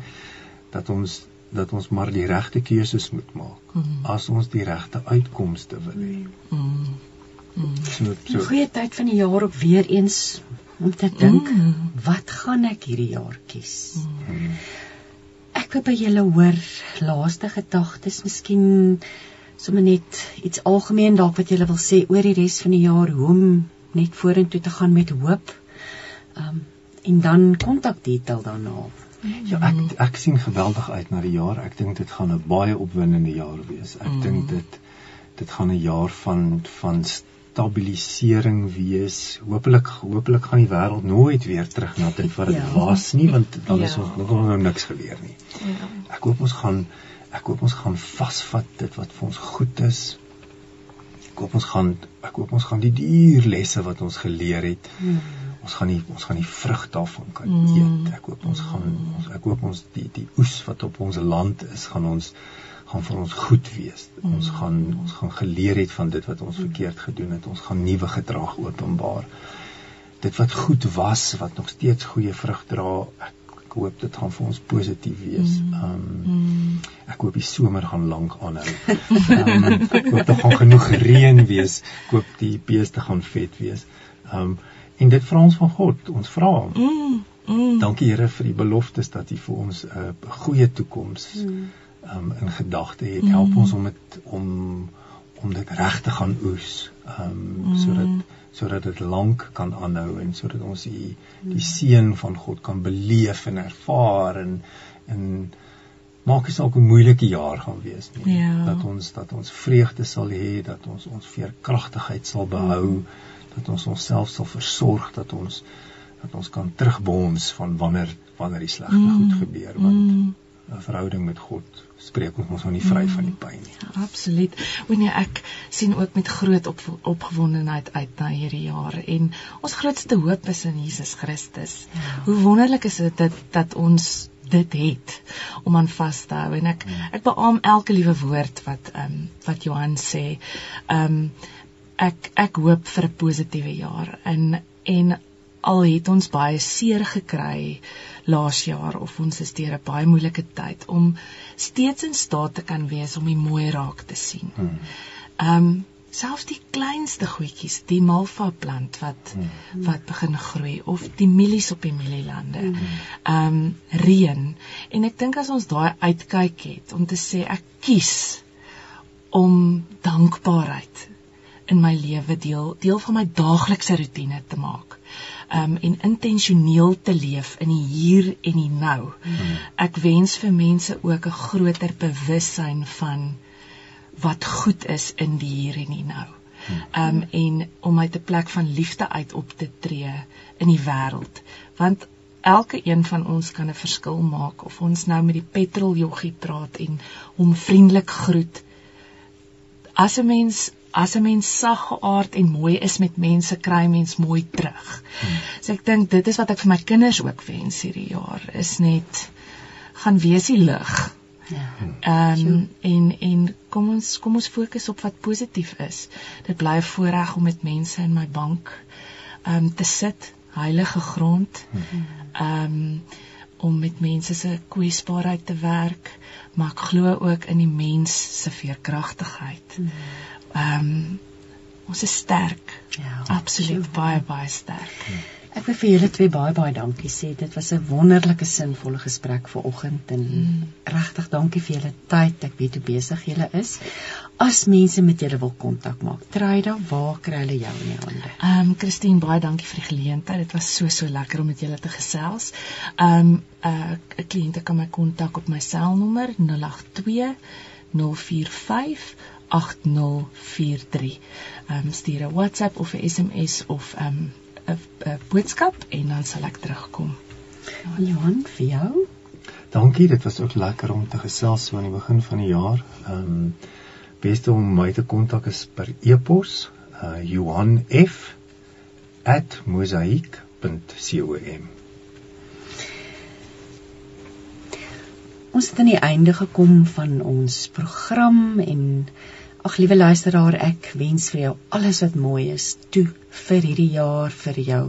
dat ons dat ons maar die regte keuses moet maak Mhm. as ons die regte uitkomste wil hê. Mhm. Mhm. So So so goeie tyd van die jaar ook weer eens om te dink, Mm. wat gaan ek hierdie jaar kies? hmm, Ek wil by julle hoor laaste gedagtes, miskien sommer net iets algemeen dalk wat julle wil sê oor die res van die jaar, hoe om net vorentoe te gaan met hoop. Um en dan kontakdetail daarna. Ja ek ek sien geweldig uit na die jaar. Ek dink dit gaan 'n baie opwindende jaar wees. Ek Mm. dink dit dit gaan 'n jaar van van stabilisering wees. Hopelik hopelik gaan die wêreld nooit weer terug na dit wat dit Ja. was nie, want dan is Ja. ons ons nou niks geleer nie. Ja. Ek hoop ons gaan ek hoop ons gaan vasvat dit wat vir ons goed is. Ek hoop ons gaan ek hoop ons gaan die duur lesse wat ons geleer het. Hmm. Ons gaan nie ons gaan die vrug daarvan kan Mm. eet. Ek hoop ons gaan ons ek hoop ons die die oes wat op ons land is gaan ons gaan vir ons goed wees. Ons gaan ons gaan geleer het van dit wat ons verkeerd gedoen het. Ons gaan nuwe gedrag openbaar. Dit wat goed was, wat nog steeds goeie vrug dra, ek, ek hoop dit gaan vir ons positief wees. Um Mhm. ek hoop die somer gaan lank aanhou. Um, ek hoop daar gaan genoeg reën wees. Ek hoop die beeste gaan vet wees. Um En dit vra ons van God. Ons vra hom. Mm, mm. Dankie Here vir die beloftes dat U vir ons 'n uh, goeie toekoms Mm. um, in gedagte het. Mm. Help ons om dit om om dit reg te gaan oes. Um, Mm. sodat sodat dit lank kan aanhou en sodat ons die die seën van God kan beleef en ervaar en en maak dit dalk 'n moeilike jaar gaan wees nie. Ja. Dat ons dat ons vreugde sal hê, dat ons ons veerkragtigheid sal behou, Mm. Dat ons onsself sal versorg, dat ons dat ons kan terugbons van wanneer wanneer die slegte Mm. goed gebeur want Mm. 'n verhouding met God spreek ons mos nou nie vry van die pyn nie. Ja, absoluut. Wanneer ek sien ook met groot op, opgewondenheid uit na hierdie jaar en ons grootste hoop is in Jesus Christus. Ja. Hoe wonderlik is dit dat, dat ons dit het om aan vas te hou en ek ek beamoen elke liewe woord wat ehm um, wat Johan sê. Ehm um, ek ek hoop vir 'n positiewe jaar en en al het ons baie seer gekry laas jaar of ons is deur 'n baie moeilike tyd om steeds in staat te kan wees om die mooi raak te sien. Hmm. Ehm um, selfs die kleinste goedjies, die malva plant wat Hmm. wat begin groei of die mielies op die mielielande. Mm. Ehm um, reën en ek dink as ons daai uitkyk het om te sê ek kies om dankbaarheid in my lewe deel deel van my daaglikse rotine te maak. Um en intentioneel te leef in die hier en die nou. Ek wens vir mense ook 'n groter bewussyn van wat goed is in die hier en die nou. Um en om uit 'n plek van liefde uit op te tree in die wêreld. Want elke een van ons kan 'n verskil maak of ons nou met die petroljoggie praat en hom vriendelik groet as 'n mens as 'n mens saggeaard en mooi is met mense kry mens mooi terug. Hmm. So ek dink dit is wat ek vir my kinders ook wens hierdie jaar is net gaan wees die lig. Ja. Ehm um, en en kom ons kom ons fokus op wat positief is. Dit bly 'n voorreg om met mense in my bank ehm um, te sit, heilige grond. Ehm um, om met mense se kwesbaarheid te werk, maar ek glo ook in die mens se veerkragtigheid. Ehm um, ons is sterk. Ja. Absoluut baie baie sterk. Ek wil vir julle twee baie baie dankie sê. Dit was 'n wonderlike sinvolle gesprek vanoggend en Mm. regtig dankie vir julle tyd. Ek weet hoe besig julle is. As mense met julle wil kontak maak, Tryda, waar kry hulle jou in die hande? Ehm um, Christine, baie dankie vir die geleentheid. Dit was so so lekker om met julle te gesels. Ehm um, 'n uh, kliënte kan my kontak op my selnommer 082 045 8043. Ehm um, stuur 'n WhatsApp of 'n SMS of ehm um, 'n 'n boodskap en dan sal ek terugkom. Johan, vir jou? Dankie, dit was ook lekker om te gesels so aan die begin van die jaar. Ehm um, beste om my te kontak is per e-pos uh johanf@mosaik.com. Ons het aan die einde gekom van ons program en ag liewe luisteraar, ek wens vir jou alles wat mooi is toe vir hierdie jaar vir jou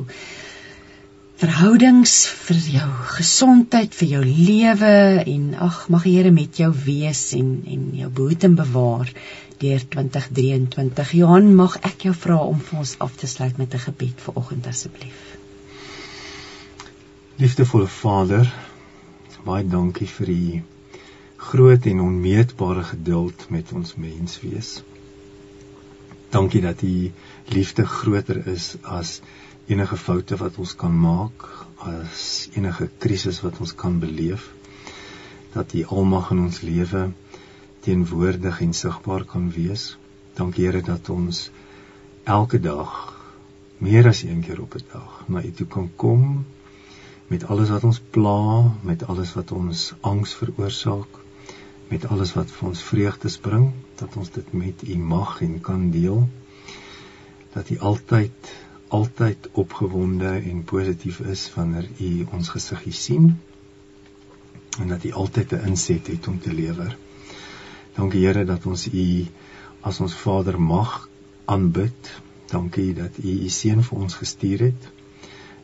verhoudings, vir jou gesondheid, vir jou lewe en ag mag die Here met jou wees en en jou behoed en bewaar deur 2023. Johan, mag ek jou vra om vir ons af te sluit met 'n gebed vir oggend asseblief. Liefdevolle Vader, baie dankie vir u groot en onmeetbare geduld met ons menswees. Dankie dat u liefde groter is as enige foute wat ons kan maak, as enige krisis wat ons kan beleef. Dat u almag in ons lewe teenwoordig en sigbaar kan wees. Dankie Here dat ons elke dag meer as een keer op 'n dag na u toe kan kom met alles wat ons pla, met alles wat ons angs veroorsaak, met alles wat vir ons vreugde bring, dat ons dit met U mag en kan deel. Dat U altyd altyd opgewonde en positief is wanneer U ons gesiggie sien en dat U altyd 'n inset het om te lewer. Dankie Here dat ons U as ons Vader mag aanbid. Dankie dat U U seun vir ons gestuur het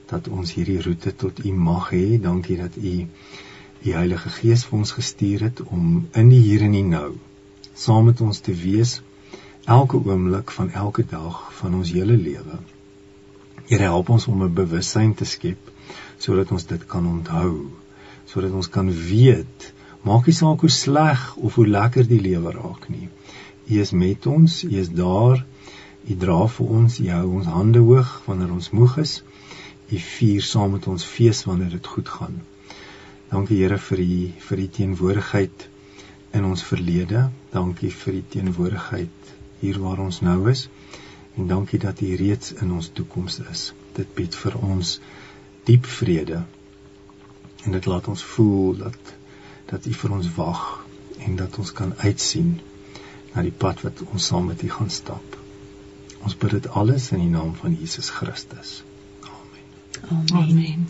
dat ons hierdie roete tot U mag hê. Dankie dat U die Heilige Gees vir ons gestuur het om in die hier en die nou saam met ons te wees elke oomblik van elke dag van ons hele lewe. Here help ons om 'n bewussyn te skep sodat ons dit kan onthou, sodat ons kan weet, maak nie saak hoe sleg of hoe lekker die lewe raak nie. U is met ons, U is daar. U dra vir ons, U hou ons hande hoog wanneer ons moeg is. U vier saam met ons fees wanneer dit goed gaan. Dankie Here vir U vir U teenwoordigheid in ons verlede. Dankie vir U teenwoordigheid hier waar ons nou is. En dankie dat U reeds in ons toekoms is. Dit bied vir ons diep vrede. En dit laat ons voel dat dat U vir ons wag en dat ons kan uitsien na die pad wat ons saam met U gaan stap. Ons bid dit alles in die naam van Jesus Christus. Amen. Amen. Amen.